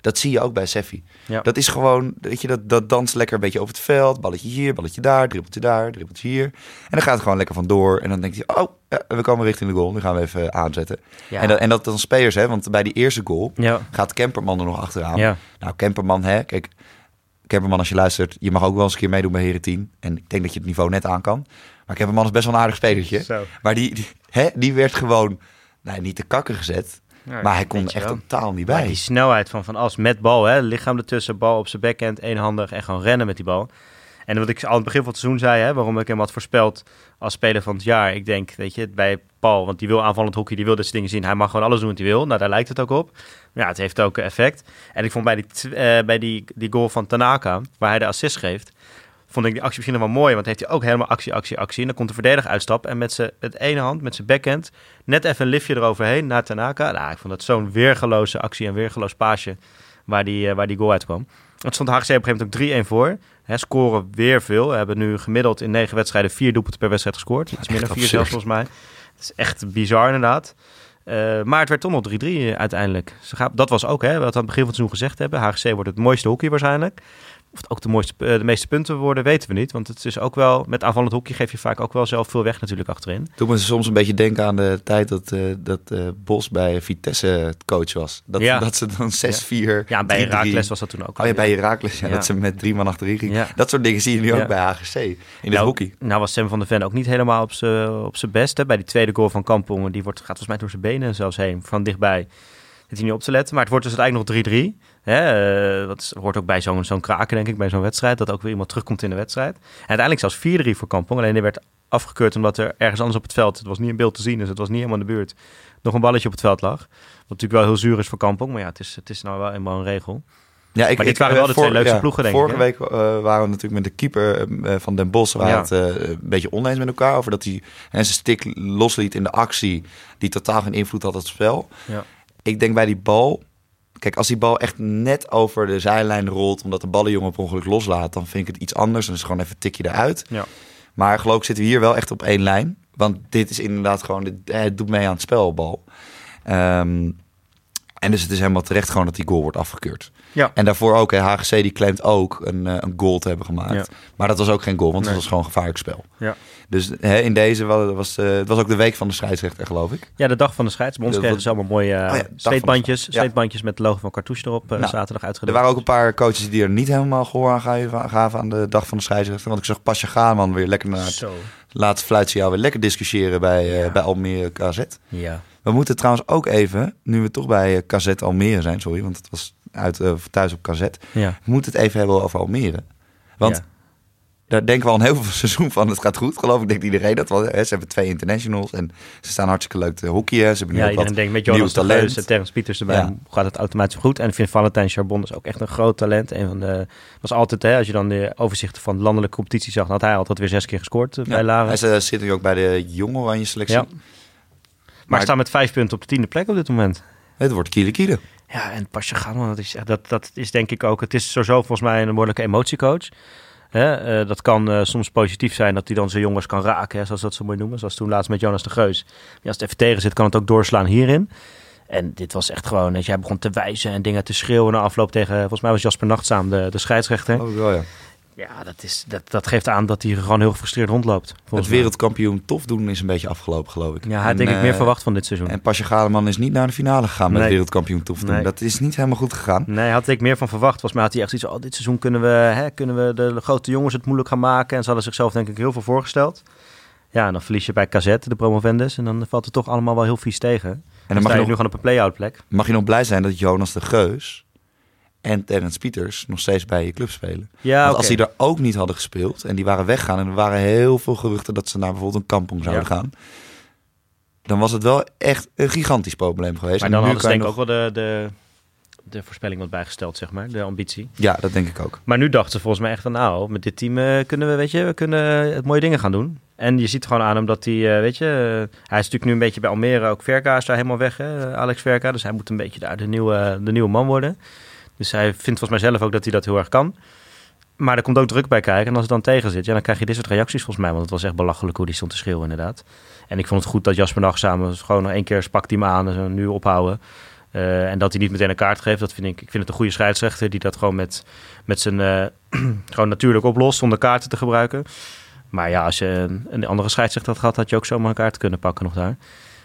Dat zie je ook bij Seffi. Ja. Dat is gewoon, weet je, dat, dat danst lekker een beetje over het veld. Balletje hier, balletje daar, dribbeltje daar, dribbeltje hier. En dan gaat het gewoon lekker vandoor. En dan denkt hij, oh, ja, we komen richting de goal. Nu gaan we even aanzetten. Ja. En, dat, en dat dan spelers, hè, want bij die eerste goal gaat Kemperman er nog achteraan. Nou, Kemperman, hè, kijk, Kemperman, als je luistert, je mag ook wel eens een keer meedoen bij Heren 10. En ik denk dat je het niveau net aan kan. Maar Kemperman is best wel een aardig spelertje. Zo. Maar die, die, hè, die werd gewoon, nee, niet te kakken gezet. Ja, maar hij kon er echt wel. totaal niet Maar bij. die snelheid van Van As met bal, hè, lichaam ertussen, bal op zijn backhand, eenhandig en gewoon rennen met die bal. En wat ik al aan het begin van het seizoen zei, hè, waarom ik hem had voorspeld als speler van het jaar. Ik denk, weet je, bij Paul, want die wil aanvallend hockey, die wil dit soort dingen zien. Hij mag gewoon alles doen wat hij wil. Nou, daar lijkt het ook op. Maar ja, het heeft ook effect. En ik vond bij die, eh, bij die, die goal van Tanaka, waar hij de assist geeft, vond ik die actie misschien nog wel mooi. Want heeft hij ook helemaal actie, actie, actie. En dan komt de verdediger uitstappen en met zijn het ene hand, met zijn backhand, net even een liftje eroverheen naar Tanaka. Nou, ik vond dat zo'n weergeloze actie en weergeloos paasje waar die, eh, waar die goal uitkwam. Het stond HGC op een gegeven moment ook 3-1 voor. Hè, scoren weer veel. We hebben nu gemiddeld in negen wedstrijden vier doelpunten per wedstrijd gescoord. Iets meer dan vier zelfs volgens mij. Het is echt bizar inderdaad. Eh, maar het werd toch nog 3-3 uiteindelijk. Ze gaan, dat was ook, hè, wat we aan het begin van het seizoen gezegd hebben. HGC wordt het mooiste hockey waarschijnlijk. Of het ook de, mooiste, eh, de meeste punten worden, weten we niet. Want het is ook wel, met aanvallend hockey geef je vaak ook wel zelf veel weg natuurlijk achterin. Toen me soms een beetje denken aan de tijd dat, eh, dat eh, Bos bij Vitesse het coach was. Dat, Ja. dat ze dan 6-4... Ja, bij 3-3 Herakles was dat toen ook. Oh ja, bij Herakles. Ja. Dat ze met drie man achterin. Dat soort dingen zie je nu ook bij HGC. In het nou, hockey. Nou was Sam van der Ven ook niet helemaal op zijn op zijn best. Hè. Bij die tweede goal van Kampong, die wordt, gaat volgens mij door zijn benen zelfs heen, van dichtbij. Zit hij niet op te letten. Maar het wordt dus uiteindelijk nog 3-3. Hè, eh, dat is- hoort ook bij zo'n zo'n kraken, denk ik, bij zo'n wedstrijd. Dat ook weer iemand terugkomt in de wedstrijd. En uiteindelijk zelfs 4-3 voor Kampong. Alleen die werd afgekeurd omdat er ergens anders op het veld... Het was niet in beeld te zien, dus het was niet helemaal in de buurt. Nog een balletje op het veld lag. Wat natuurlijk wel heel zuur is voor Kampong. Maar ja, het is, het is nou wel eenmaal een regel. Ja, ik, Maar dit waren eh, wel de twee leukste ploegen, denk ik, Vorige week eh, waren we natuurlijk met de keeper van Den Bosch waren Ja. het een beetje oneens met elkaar over dat hij hè, zijn stick losliet in de actie die totaal geen invloed had op het spel. Ja. Ik denk bij die bal, kijk als die bal echt net over de zijlijn rolt omdat de ballenjongen op ongeluk loslaat, dan vind ik het iets anders. Dan is het gewoon even een tikje eruit. Ja. Maar geloof ik zitten we hier wel echt op één lijn, want dit is inderdaad gewoon, dit, eh, het doet mee aan het spelbal. Ehm, en dus het is helemaal terecht gewoon dat die goal wordt afgekeurd. Ja. En daarvoor ook, hè, HGC die claimt ook een, eh, een goal te hebben gemaakt. Ja. Maar dat was ook geen goal, want Nee. het was gewoon gevaarlijk spel. Ja. Dus hè, in deze was, was, eh, het was ook de week van de scheidsrechter, geloof ik. Ja, de dag van de scheids. Bij ons kregen ze allemaal mooie uh, Oh ja, zweetbandjes met het logo van Cartouche erop eh, Nou, zaterdag Er uitgedeeld. waren ook een paar coaches die er niet helemaal gehoor aan gaven, aan de dag van de scheidsrechter. Want ik zag Pasja Gaanman weer lekker naar het Zo. laatste fluitsignaal weer lekker discussiëren bij, eh, bij Almere KZ. Ja. We moeten trouwens ook even, nu we toch bij eh, KZ Almere zijn, sorry, want het was uit, eh, thuis op KZ. Ja. We moeten het even hebben over Almere. Want Ja. daar denken we al een heel veel seizoen van. Het gaat goed, geloof ik. Denkt iedereen dat wel. Hè? Ze hebben twee internationals en ze staan hartstikke leuk te hockeyen. Ze hebben Ja, iedereen wat denkt met Jonas de. Geus en Terrence Pieters erbij Ja. gaat het automatisch goed. En ik vind Valentijn Charbon is ook echt een groot talent. Een van de, was altijd, hè, als je dan de overzichten van de landelijke competitie zag, dan had hij altijd weer zes keer gescoord eh, bij Laren. Hij eh, zit nu ook bij de jonge oranje selectie. Ja. Maar, staan met vijf punten op de tiende plek op dit moment. Het wordt kiele kiele. Ja, en Pasja Gaanman, dat is, dat, dat is denk ik ook... Het is sowieso volgens mij een behoorlijke emotiecoach. Hè, eh, dat kan eh, soms positief zijn dat hij dan zijn jongens kan raken, hè, zoals dat zo mooi noemen. Zoals toen laatst met Jonas de Geus. Maar als het even tegen zit, kan het ook doorslaan hierin. En dit was echt gewoon, je, hij begon te wijzen en dingen te schreeuwen na afloop tegen, volgens mij was Jasper Nachtzaam de, de scheidsrechter. Oh, wel, ja. Ja, dat, is, dat, dat geeft aan dat hij gewoon heel gefrustreerd rondloopt. Het mij. wereldkampioen tof doen is een beetje afgelopen, geloof ik. Ja, hij En, denk ik eh, meer verwacht van dit seizoen. En Pasja Galeman is niet naar de finale gegaan met wereldkampioen tof doen. Nee. Dat is niet helemaal goed gegaan. Nee, had ik meer van verwacht. Volgens mij had hij echt zoiets van, oh, dit seizoen kunnen we, hè, kunnen we de grote jongens het moeilijk gaan maken. En ze hadden zichzelf denk ik heel veel voorgesteld. Ja, en dan verlies je bij KZ, de promovendus. En dan valt het toch allemaal wel heel vies tegen. En dan sta mag je je, nu nog, gewoon op een play-out plek. mag je nog blij zijn dat Jonas de Geus en Terrence Pieters nog steeds bij je club spelen. Ja, Want als die er ook niet hadden gespeeld en die waren weggaan... en er waren heel veel geruchten dat ze naar bijvoorbeeld een kampong zouden Ja. gaan... dan was het wel echt een gigantisch probleem geweest. Maar dan hadden ze denk ik nog- ook wel de, de, de voorspelling wat bijgesteld, zeg maar. De ambitie. Ja, dat denk ik ook. Maar nu dachten ze volgens mij echt van, nou, met dit team eh, kunnen we, weet je, we kunnen het mooie dingen gaan doen. En je ziet gewoon aan hem dat hij, eh, weet je, eh, hij is natuurlijk nu een beetje bij Almere, ook Verka is daar helemaal weg, hè, Alex Verka. Dus hij moet een beetje daar de nieuwe, de nieuwe man worden. Dus hij vindt volgens mij zelf ook dat hij dat heel erg kan. Maar er komt ook druk bij kijken. En als het dan tegen zit, ja, dan krijg je dit soort reacties volgens mij. Want het was echt belachelijk hoe die stond te schreeuwen inderdaad. En ik vond het goed dat Jasper Nacht samen gewoon nog één keer spakt hij hem aan en zo nu ophouden. Eh, en dat hij niet meteen een kaart geeft, dat vind ik, ik vind het een goede scheidsrechter die dat gewoon met, met zijn eh, gewoon natuurlijk oplost zonder kaarten te gebruiken. Maar ja, als je een, een andere scheidsrechter had gehad, had je ook zomaar een kaart kunnen pakken nog daar.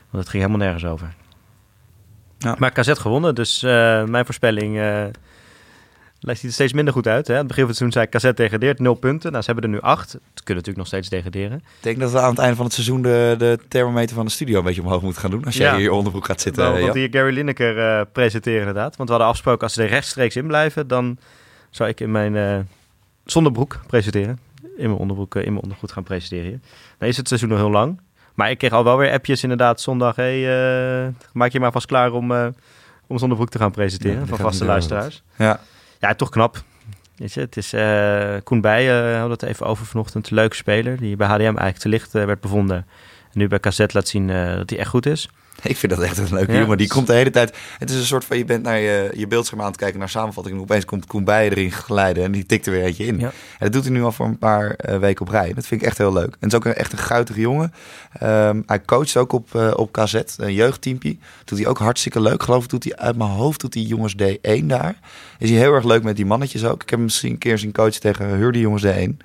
Want het ging helemaal nergens over. Ja. Maar KZ gewonnen, dus eh, mijn voorspelling Lijkt ziet er steeds minder goed uit. Hè? Aan het begin van het seizoen zei Cassette degradeert, nul punten. Nou, ze hebben er nu acht. Ze kunnen natuurlijk nog steeds degraderen. Ik denk dat we aan het einde van het seizoen de, de thermometer van de studio een beetje omhoog moeten gaan doen. Als jij Ja. hier onderbroek gaat zitten. Want Jan. hier Gary Lineker eh, presenteren inderdaad. Want we hadden afgesproken als ze er rechtstreeks in blijven, dan zou ik in mijn zonderbroek presenteren. In mijn onderbroek, eh, in mijn ondergoed gaan presenteren hier. Dan is het seizoen nog heel lang. Maar ik kreeg al wel weer appjes inderdaad zondag. Hey, maak je maar vast klaar om, om zonder te gaan presenteren Ja, van vaste luisteraars. Ja. Ja, toch knap. Weet je, het is eh Koen Bij, eh, we het even over vanochtend. Een leuke speler die bij HDM eigenlijk te licht eh, werd bevonden. En nu bij KZ laat zien dat hij echt goed is. Ik vind dat echt een leuke Ja. jongen. Die komt de hele tijd... Het is een soort van, je bent naar je, je beeldscherm aan het kijken naar samenvatting. En opeens komt Koen bij erin glijden en die tikt er weer eentje in. Ja. En dat doet hij nu al voor een paar eh, weken op rij. Dat vind ik echt heel leuk. En het is ook een, echt een guitige jongen. Ehm, hij coacht ook op, eh, op KZ, een jeugdteampje. Doet hij ook hartstikke leuk. Geloof ik doet hij uit mijn hoofd, doet hij jongens D1 daar. Is hij heel erg leuk met die mannetjes ook. Ik heb hem misschien een keer zien coachen tegen Hurdy jongens D1.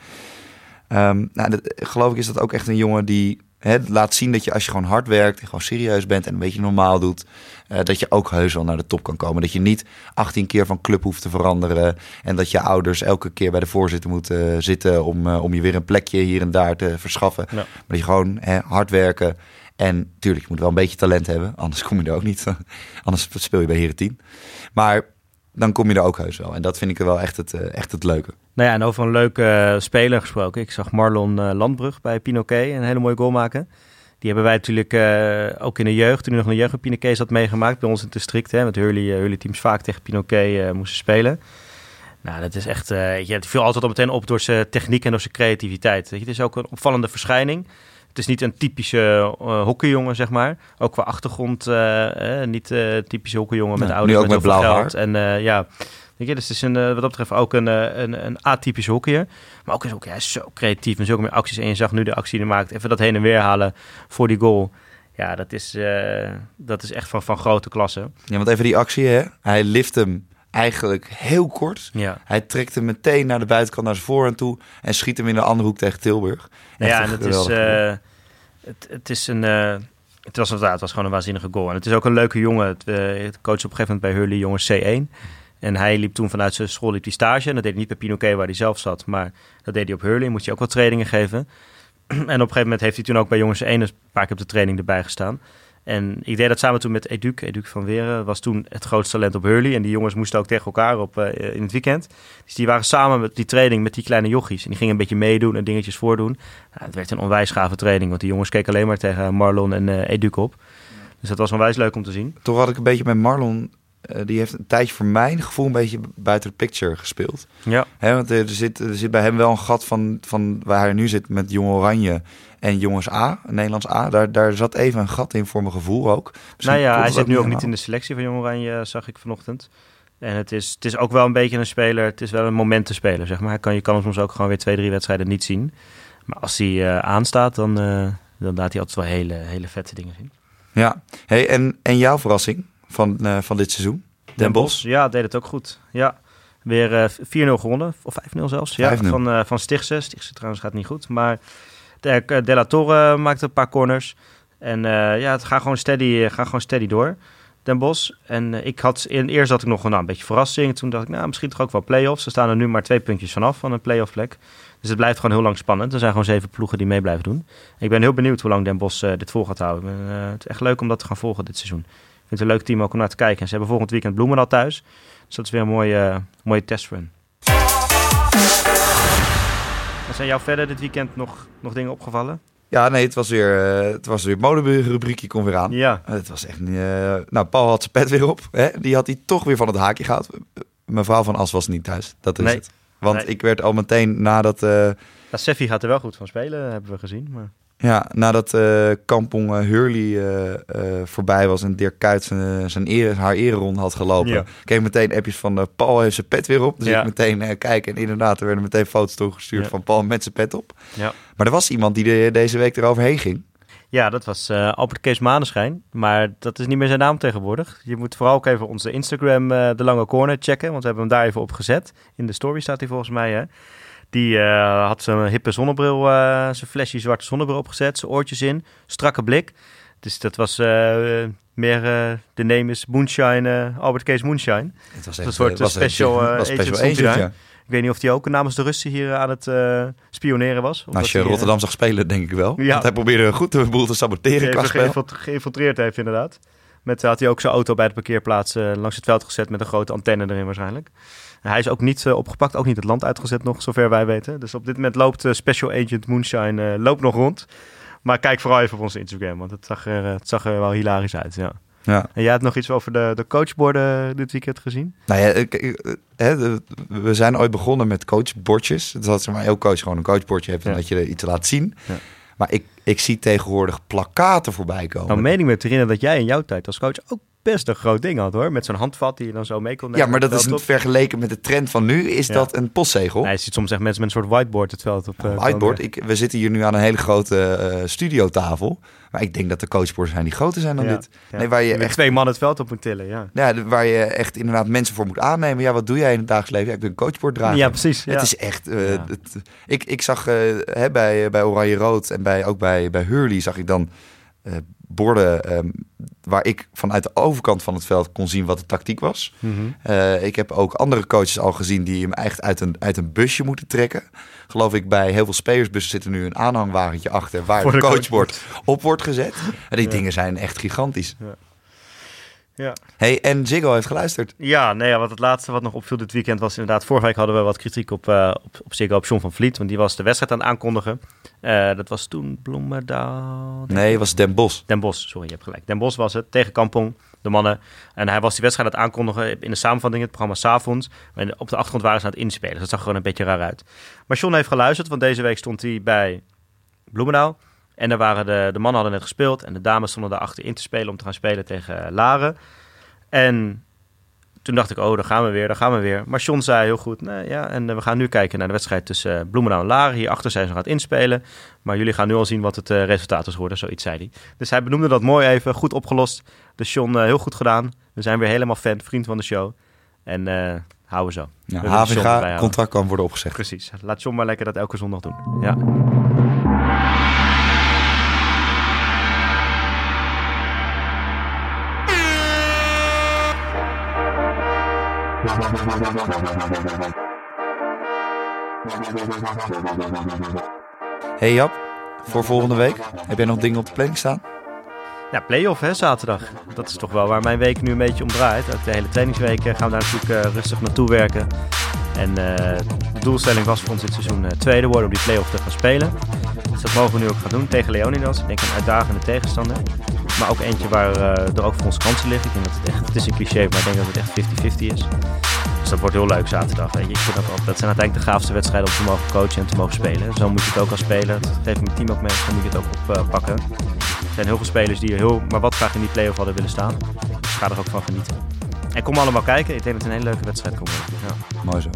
Ehm, nou, dat, geloof ik is dat ook echt een jongen die laat zien dat je als je gewoon hard werkt en gewoon serieus bent en een beetje normaal doet, eh, dat je ook heus wel naar de top kan komen. Dat je niet 18 keer van club hoeft te veranderen en dat je ouders elke keer bij de voorzitter moeten eh, zitten om, eh, om je weer een plekje hier en daar te verschaffen. Ja. Maar dat je gewoon hè, hard werken en tuurlijk, je moet wel een beetje talent hebben, anders kom je er ook niet. anders speel je bij Heren 10. Maar dan kom je er ook heus wel. En dat vind ik er wel echt het, eh, echt het leuke. Nou ja, en over een leuke eh, speler gesproken. Ik zag Marlon eh, Landbrug bij Pinoquet een hele mooie goal maken. Die hebben wij natuurlijk ook in de jeugd, toen hij nog in de jeugd bij Pinoquet zat, meegemaakt. Bij ons in het district, hè, met Hurley, Hurley teams vaak tegen Pinoquet moesten spelen. Nou, dat is echt, je, het viel altijd al meteen op door zijn techniek en door zijn creativiteit. Het is ook een opvallende verschijning. Het is niet een typische eh hockeyjongen, zeg maar. Ook qua achtergrond, eh, niet eh typische hockeyjongen met Nee, ouders nu ook met, met blauw geld. En ja, weet je, dus het is een, wat dat betreft ook een, een, een atypische hockeyer. Maar ook is ook, is zo creatief en zulke meer acties. En je zag nu de actie die hij maakt. Even dat heen en weer halen voor die goal. Ja, dat is, dat is echt van, van grote klasse. Ja, want even die actie, hè? Hij lift hem eigenlijk heel kort. Ja, Hij trekt hem meteen naar de buitenkant, naar zijn voorhand toe. En schiet hem in de andere hoek tegen Tilburg. nou ja en het is, het, het is een... eh, het was inderdaad, het was gewoon een waanzinnige goal. En het is ook een leuke jongen. Het, eh, coach op een gegeven moment bij Hurley, jongens C1. En hij liep toen vanuit zijn school liep die stage. En dat deed hij niet bij Pinoquet waar hij zelf zat. Maar dat deed hij op Hurley. Moest hij ook wat trainingen geven. en op een gegeven moment heeft hij toen ook bij jongens 1 een paar keer op de training erbij gestaan. En ik deed dat samen toen met Educ. Educ van Weren was toen het grootste talent op Hurley. En die jongens moesten ook tegen elkaar op, eh, in het weekend. Dus die waren samen met die training met die kleine jochies. En die gingen een beetje meedoen en dingetjes voordoen. Nou, het werd een onwijs gave training. Want die jongens keken alleen maar tegen Marlon en eh Educ op. Dus dat was onwijs leuk om te zien. Toch had ik een beetje met Marlon... eh, die heeft een tijdje voor mijn gevoel een beetje buiten de picture gespeeld. Ja, Hè, want er zit, er zit bij hem wel een gat van, van waar hij nu zit met Jong Oranje en Jongens A, Nederlands A. Daar, daar zat even een gat in voor mijn gevoel ook. Misschien nou ja, hij zit nu ook niet in de selectie van Jong Oranje, zag ik vanochtend. En het is, het is ook wel een beetje een speler. Het is wel een momentenspeler, zeg maar. Hij kan, je kan hem soms ook gewoon weer twee, drie wedstrijden niet zien. Maar als hij eh, aanstaat, dan, eh, dan laat hij altijd wel hele, hele vette dingen zien. Ja, hey, en, en jouw verrassing van, eh, van dit seizoen? Den Bosch? Ja, deed het ook goed. Ja, weer eh 4-0 gewonnen. Of 5-0 zelfs. Ja, 5-0. van, eh van Stichtse. Stichtse trouwens gaat niet goed. Maar de, De La Torre maakte een paar corners. En ja, het gaat gewoon steady, gaat gewoon steady door. Den Bosch. En ik had in, eerst had ik nog nou, een beetje verrassing. Toen dacht ik, nou, misschien toch ook wel play-offs. Ze staan er nu maar twee puntjes vanaf van een play-off plek. Dus het blijft gewoon heel lang spannend. Er zijn gewoon zeven ploegen die mee blijven doen. Ik ben heel benieuwd hoe lang Den eh, dit vol gaat houden. Het is echt leuk om dat te gaan volgen dit seizoen. Ik vind het een leuk team ook om naar te kijken. En ze hebben volgend weekend Bloemendaal thuis. Dus dat is weer een mooie, eh, mooie testrun. Zijn jou verder dit weekend nog, nog dingen opgevallen? Ja, nee, het was weer, eh, het was weer moderubriekje kon weer aan. Ja. Eh, Het was echt eh, nou, Paul had zijn pet weer op. Hè? Die had hij toch weer van het haakje gehaald. Mevrouw van As was niet thuis. Dat is Nee. het. Want Nee. ik werd al meteen nadat... eh, ja Seffi gaat er wel goed van spelen, hebben we gezien. Maar... Ja, nadat eh Kampong eh, Hurley eh, voorbij was en Dirk Kuyt zijn, zijn ere, haar ereronde had gelopen, Ja. kreeg ik meteen appjes van Paul heeft zijn pet weer op. Dus Ja. ik meteen kijken en inderdaad, er werden meteen foto's toegestuurd Ja. van Paul met zijn pet op. Ja. Maar er was iemand die de- deze week eroverheen ging. Ja, dat was Albert Kees Maneschijn. Maar dat is niet meer zijn naam tegenwoordig. Je moet vooral ook even onze Instagram, De Lange Corner, checken. Want we hebben hem daar even op gezet. In de story staat hij volgens mij. Hè. Die eh, had zijn hippe zonnebril, eh, zijn flesje zwarte zonnebril opgezet. Zijn oortjes in, strakke blik. Dus dat was eh, meer de name is Moonshine, Albert Kees Moonshine. Het was echt, een soort was special, was special agent, agent ja. Ik weet niet of hij ook namens de Russen hier aan het spioneren was. Nou, als je Rotterdam zag spelen, denk ik wel. Ja. Want hij probeerde goed de boel te saboteren qua spel. geïnfiltreerd heeft, inderdaad. Met, had hij ook zijn auto bij de parkeerplaats langs het veld gezet met een grote antenne erin waarschijnlijk. Hij is ook niet opgepakt, ook niet het land uitgezet nog, zover wij weten. Dus op dit moment loopt Special Agent Moonshine loopt nog rond. Maar kijk vooral even op onze Instagram, want het zag er, het zag er wel hilarisch uit. Ja. Ja. En jij hebt nog iets over de, de coachborden dit weekend gezien? Nou ja, hè, we zijn ooit begonnen met coachbordjes. Dat ze maar elk coach gewoon een coachbordje heeft en dat je er iets laat zien. Ja. Maar ik, ik zie tegenwoordig plakaten voorbij komen. Nou, mening me te herinneren dat jij in jouw tijd als coach ook best een groot ding had hoor. Met zo'n handvat die je dan zo mee kon nemen. Ja, maar dat is niet vergeleken met de trend van nu. Is dat een postzegel? Hij ziet soms echt mensen met een soort whiteboard het veld op. Uh, whiteboard. Ik, we zitten hier nu aan een hele grote uh, studiotafel. Maar ik denk dat de coachboards zijn die groter zijn dan dit. Nee, waar je echt twee man het veld op moet tillen. Ja. ja, waar je echt inderdaad mensen voor moet aannemen. Ja, wat doe jij in het dagelijks leven? Ja, ik ben een coachboard dragen. Ja, precies. Het is echt. Uh, het, ik, ik zag hè, bij, bij Oranje Rood en bij, ook bij, bij Hurley zag ik dan borden um, waar ik vanuit de overkant van het veld kon zien wat de tactiek was. Mhm. uh, ik heb ook andere coaches al gezien die hem echt uit een, uit een busje moeten trekken. Geloof ik, bij heel veel spelersbussen zit er nu een aanhangwagentje achter waar de, coachbord op wordt gezet. En die dingen zijn echt gigantisch. Ja. Ja. Hey, en Ziggo heeft geluisterd. Ja, nee, ja, wat het laatste wat nog opviel dit weekend was inderdaad... Vorige week hadden we wat kritiek op, uh, op, op Ziggo, op John van Vliet. Want die was de wedstrijd aan het aankondigen. Uh, dat was toen Bloemendaal... Nee, het was Den Bos. Den Bos, sorry, je hebt gelijk. Den Bos was het, tegen Kampong, de mannen. En hij was die wedstrijd aan het aankondigen in de samenvatting, het programma S'avonds. En op de achtergrond waren ze aan het inspelen. Dus dat zag gewoon een beetje raar uit. Maar John heeft geluisterd, want deze week stond hij bij Bloemendaal. En daar waren de, de mannen hadden net gespeeld en de dames stonden daarachter in te spelen om te gaan spelen tegen Laren. En toen dacht ik, oh, daar gaan we weer, daar gaan we weer. Maar John zei heel goed, nee, ja, en eh, we gaan nu kijken naar de wedstrijd tussen uh, Bloemendaal en Laren. Hierachter zijn ze nog aan het inspelen. Maar jullie gaan nu al zien wat het uh, resultaat is worden, zoiets zei hij. Dus hij benoemde dat mooi even, goed opgelost. Dus John, uh, heel goed gedaan. We zijn weer helemaal fan, vriend van de show. En houden zo. Ja, HVG, contract kan worden opgezegd. Precies. Laat John maar lekker dat elke zondag doen. Ja. Hey Jap, voor volgende week, heb jij nog dingen op de planning staan? Ja, play-off hè, zaterdag. Dat is toch wel waar mijn week nu een beetje om draait. de hele trainingsweek gaan we daar natuurlijk uh, rustig naartoe werken. En uh, de doelstelling was voor ons dit seizoen uh, tweede worden om die play-off te gaan spelen. Dus dat mogen we nu ook gaan doen tegen Leonidas. Ik denk een uitdagende tegenstander. Maar ook eentje waar er ook voor ons kansen liggen. Ik denk dat het echt, het is een cliché, maar ik denk dat het echt 50-50 is. Dus dat wordt heel leuk zaterdag. Ik dat, dat zijn uiteindelijk de gaafste wedstrijden om te mogen coachen en te mogen spelen. Zo moet je het ook als speler. Dat geeft mijn team ook mee, zo moet je het ook oppakken. Uh, er zijn heel veel spelers die heel, maar wat graag in die play-off hadden willen staan. Dus ga er ook van genieten. En kom allemaal kijken. Ik denk dat het een hele leuke wedstrijd komt Ja. Mooi zo.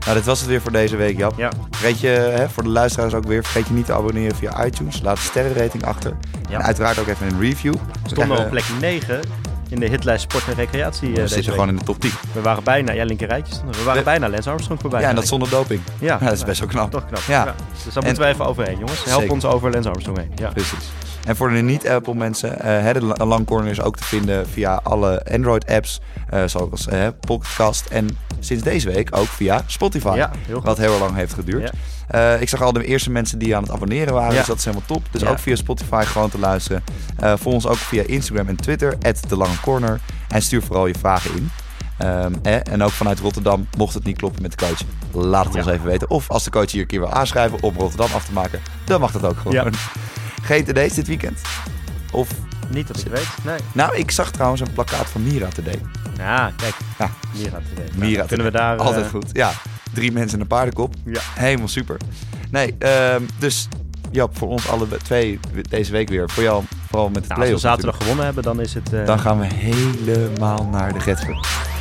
Nou, dit was het weer voor deze week, Jap. Ja. Vergeet je, hè, voor de luisteraars ook weer, vergeet je niet te abonneren via iTunes. Laat een sterrenrating achter. Ja. En uiteraard ook even een review. We stonden op plek 9 in de hitlijst sport en recreatie. We uh, zitten gewoon in de top 10. We waren bijna, ja, linker rijtjes. We waren bijna Lens Armstrong voorbij. Ja, en dat zonder doping. Ja, dat is best wel knap. Toch knap. Ja. ja. Dus daar moeten we even overheen, jongens. Help ons over Lens Armstrong heen. Ja. Precies. En voor de niet-Apple mensen, uh, de Langcorner is ook te vinden via alle Android-apps, uh, zoals uh, Podcast en sinds deze week ook via Spotify. Ja, heel wat heel lang heeft geduurd. Ja. ik zag al de eerste mensen die aan het abonneren waren, ja. dus dat is helemaal top. Dus ook via Spotify gewoon te luisteren. volg ons ook via Instagram en Twitter, de Lange Corner. En stuur vooral je vragen in. Um, en ook vanuit Rotterdam, mocht het niet kloppen met de coach, laat het ons even weten. Of als de coach hier een keer wil aanschrijven om Rotterdam af te maken, dan mag dat ook gewoon. GTD's dit weekend? Of... Niet dat ik weet, nee. Nou, ik zag trouwens een plakkaat van Mira Today. Ja, kijk. Ja. Mira Today. Nou, Mira Kunnen we daar... Altijd uh... goed, ja. Drie mensen in een paardenkop. Ja. Helemaal super. Nee, um, dus Jap, voor ons alle twee deze week weer. Voor jou vooral met de nou, Als we zaterdag gewonnen hebben, dan is het... Uh... Dan gaan we helemaal naar de Getver.